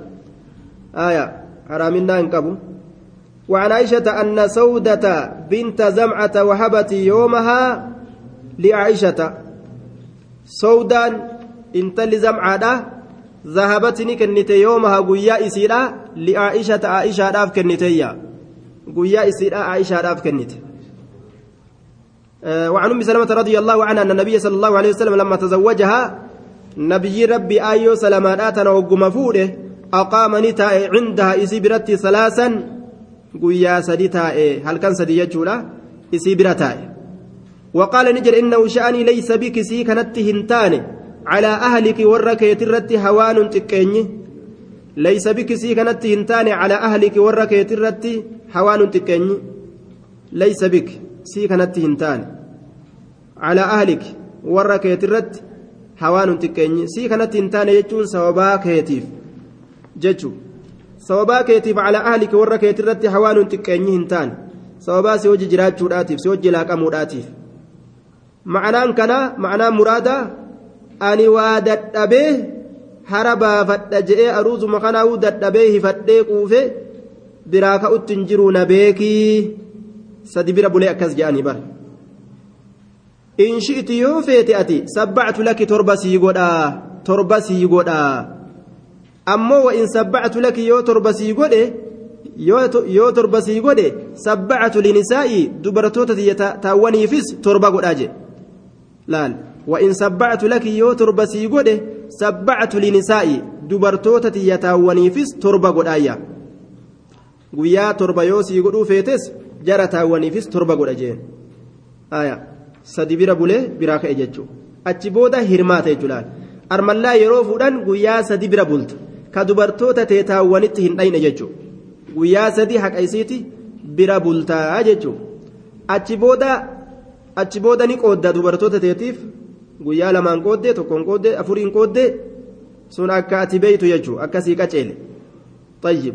aya haraaminaa hin qabu وعن عائشة أن سودة بنت زمعة وهبت يومها لعائشة سودان انت لزمعة ذهبتني كنت يومها قويا إسيرا لعائشة عائشة راف كنتيا قويا عائشة راف كنت آه وعن أم سلمة رضي الله عنها أن النبي صلى الله عليه وسلم لما تزوجها نبي ربي آيو سلامات وقم فوده أقام نتاء عندها إسيبرتي ثلاثا guyyaa taa'e. halkan sadi jechuudha isii bira taa'e وقال نجر إنه شأني ليس بك سي كانت هنتان. على أهلك وركيت الرت هوان تكيني. ليس بك سي كانت هنتان. على أهلك وركيت الرت هوان تكيني ليس بك سي كانت هنتان على أهلك وركيت الرت هوان تكيني سي كانت هنتان يجون سوابا كيتيف جتشو sababaa keetiif calaa ahlika warra keeti irratti hawaanuun xiqqeenyi hin taane sababaa si hojii jiraachuudhaatiif si hojii laaqamuudhaatiif ma'anaan kanaa ma'anaan muraadaa ani waa dadhabee hara baafadha je'ee aruuzuma kanaa'uu dadhabee hifadhee quufe biraa ka'utti hin jiru na beekii sadi bira bulee akkas je'anii bara in shi'ti yoo feete ati sabbactu laki torba sii godhaa torba sii godhaa ammoo wa'in sabbactu laki yoo torba sii godhe yoo torba sii godhe sabbactu linisaa'i dubartoota taawwaniifis torba godhaa je laal wa'in sabbactu laki yoo torba sii godhe sabbactu linisaa'i dubartoota taawwaniifis torba godhaayya guyyaa torba yoo sii godhuu feetes jara taawwaniifis torba godha jeen sadi bira bulee biraa ka'e jechuu achi booda hirmaata jechuu laal. Armallaa yeroo fuudhan guyyaa sadi bira bulta. Ka dubartoota teetaawwanitti hin dhayne jechuudha. Guyyaa sadii haqa isiiti bira bultaa jechuudha. Achi booda achi booda ni qoodda dubartoota teetiif. Guyyaa lamaan qooddee tokkoon qooddee afuriin qooddee sun akka ati beeytu jechuudha akkasii qaceele. Tayyib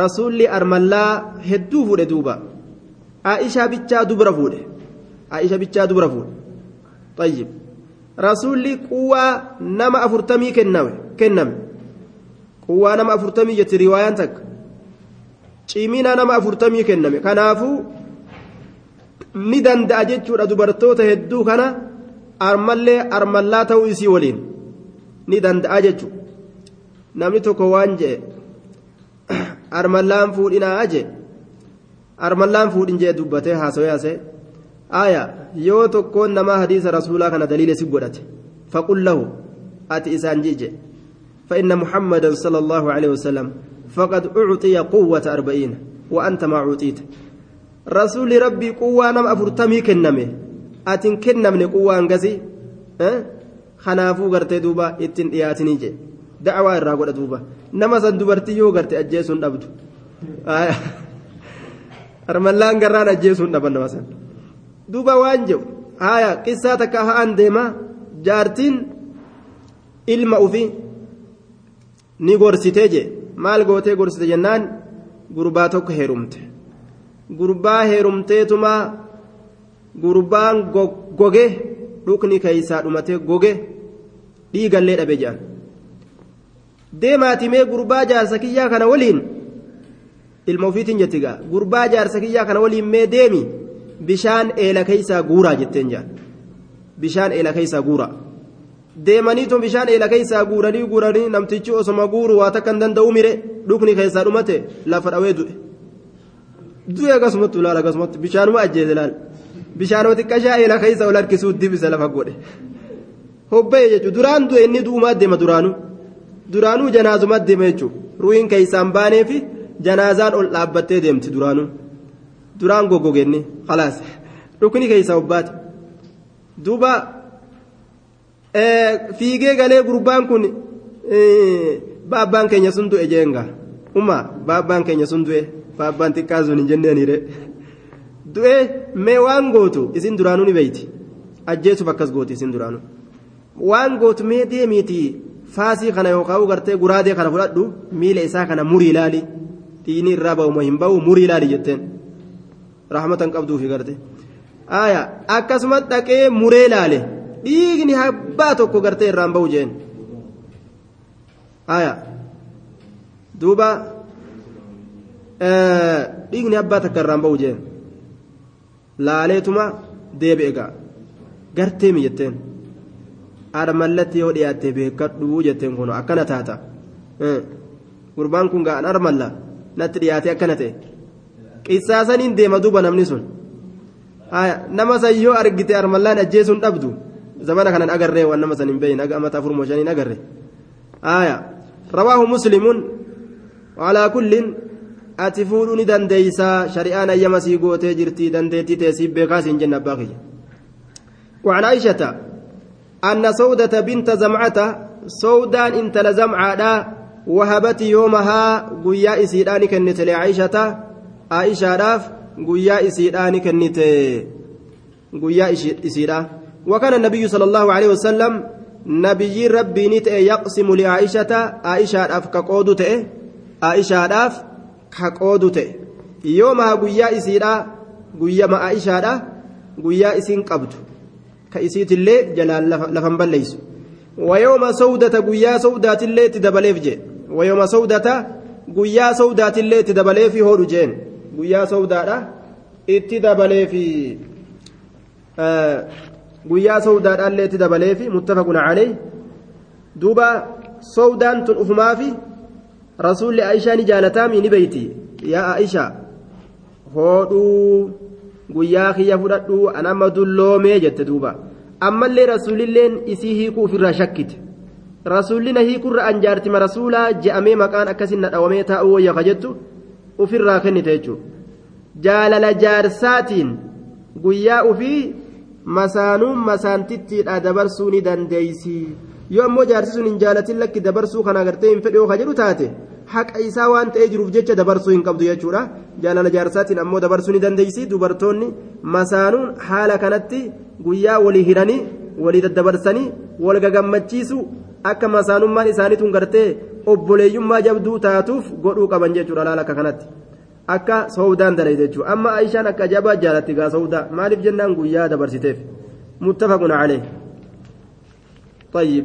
rasuulli armallaa hedduu fuudhe duuba. Aishaa bichaa dubra fuudhe. Aisha bichaa dubra fuudhe. Tayyib. Rasuulli quwaa nama afurtamii kenname. quwwaa nama afurtamii jetti riwaayaan takka. Cimina nama afurtamii kenname. Kanaafuu ni danda'a jechuudha dubartoota hedduu kana armallee armallaa ta'uu isii waliin. Ni danda'a jechuudha namni tokko waan je'e armallaan fuudhinaa je armallaan fuudhin jee dubbatee haasawee haasee aya yoo tokkoon namaa hadiisa rasuulaa kana daliila si godhate faqul lahu ati isaan jije فإن محمدا صلى الله عليه وسلم فقد أعطي قوة أربعين وأنت ما أعطيت رسول ربي قوة نم أفرتمي كنمي أتن كنمني قوة أنقذي أه؟ خنافو غرتي دوبا إتن إياتني جي da'awaa irraa godha duuba nama san dubartii yoo garte ajjeesuun dhabdu. Armallaan garraan ajjeesuun dhaban nama san. Duuba waan jedhu haya qissaa takka haa deema jaartiin ilma ufi ni gorsitee jee. Maal gootee gorsite jennaan? Gurbaa tokko heerumte. Gurbaa heerumteetumaa gurbaan goge dhukni keeysaa dhumatee goge dhiigallee dhabe jedhan deemaatimee gurbaa jaarsa kiyyaa kana waliin ilma ufiitiin jettigaa gurbaa jaarsa kiyyaa kana waliin mee deemi bishaan eela keeysaa guuraa jetteen jaan bishaan eela keeysaa guuraa deemaniitu bishaan eela keeysaa guuranii guuranii namtichi osoma guuru waa takka hin danda'u mire dhukni keessaa dhumate lafa dhawee du'e du'e akkasumatti ulaala akkasumatti bishaanuma ajjeese laal bishaanuma xiqqashaa eela keeysa ol harkisuu dibisa lafa godhe hobba'e jechuudha duraan du'e inni du'umaa deema duraanuu duraanuu janaazuma deema jechuudha ruuyin keeysaan baanee fi janaazaan ol dhaabbattee deemti duraanuu duraan goggogeenni khalaas dhukni keeysa hobbaate duuba fiigee galee gurbaan kun baabbaan keenya sun du'e jeenga uma baabbaan keenya sun du'e baabbaan xiqqaa sun hin jenneeniire du'e mee waan gootu isin duraanuu ni beeyti ajjeesuuf akkas gooti isin duraanuu waan gootu mee deemiiti faasii kana yookaan gartee guraadee kana fudhadhu miila isaa kana murii ilaali dhiini irraa ba'u hin ba'u murii ilaali jetteen rahmatan qabduufi garte aya akkasumas dhaqee muree ilaale dhiigni habbaa tokko gartee irraan ba'u jeen aya duuba dhiigni habbaa takka irraan ba'u jeen laaleetuma deebi'e gartee mi jetteen haadha mallatti yoo dhiyaatte beekadhuu jetteen kun akkana taata gurbaan kun ga'an armalla natti dhiyaate akkana ta'e qissaasaniin deema duuba namni sun nama san yoo argite armallaan ajjeesuun dhabdu zamana kanan agarree waan nama san hin beeyin aga amata afur shaniin agarre aya rawaahu muslimuun alaa kullin ati fuudhuu ni dandeeysaa shari'aan ayyama sii gootee jirtii dandeettii teessii beekaas hin jenne abbaa kiyya وعن عائشة أن سودة بنت زمعة سودان انت لزمعة وهبت يومها قيا إسيران كنت لعائشة عائشة راف قيا إسيران كنت قيا إسيران وكان النبي صلى الله عليه وسلم نبي ربي نت يقسم لعائشة عائشة راف كقود تئ عائشة راف كقود تئ يومها قيا إسيران قيا ما عائشة راف قيا إسين قبض. كإسيت اللي جلال لفن بليس ويوم سودة قيا سودة اللي تدبليف جي ويوم سودة قيا سودة اللي تدبليف هورو جين قيا سودة اتدبليف آه قيا سودة اللي تدبليف متفق عليه دوبا سودان تنفما في رسول عائشة نجالتامي نبيتي يا عائشة هورو guyyaa kiyya fudhadhu anama dulloomee jette duuba. Ammallee rasuulilleen isii hiikuu ofirraa shakkite. Rasuulli na hiikurra anjaartima rasuulaa je'amee maqaan akkasin na dhawamee taa'uu wayya ka jettu ofirraa kennite jechuudha jaalala jaarsaatiin guyyaa ufii masaanuun masaantittiidha dabarsuu ni dandeeysi yoo ammoo jaarsi sun hin jaalatin lakki dabarsuu kana agartee hin fedhoo ka jedhu taate haqa isaa waan ta'ee jiruuf jecha dabarsuu hin qabdu jechuudha jaalala jaarsaatiin ammoo dabarsuu ni dandeeysi dubartoonni masaanuun haala kanatti guyyaa walii hiranii walii daddabarsanii wal gagammachiisu akka masaanummaan isaaniituun gartee obboleeyyummaa jabduu taatuuf godhuu qaban jechuudha laala akka kanatti akka soowdaan dalay jechuudha amma aishaan akka ajabaa jaalatti gaa soowdaa maaliif jennaan guyyaa dabarsiteef muttafaqun calee. طيب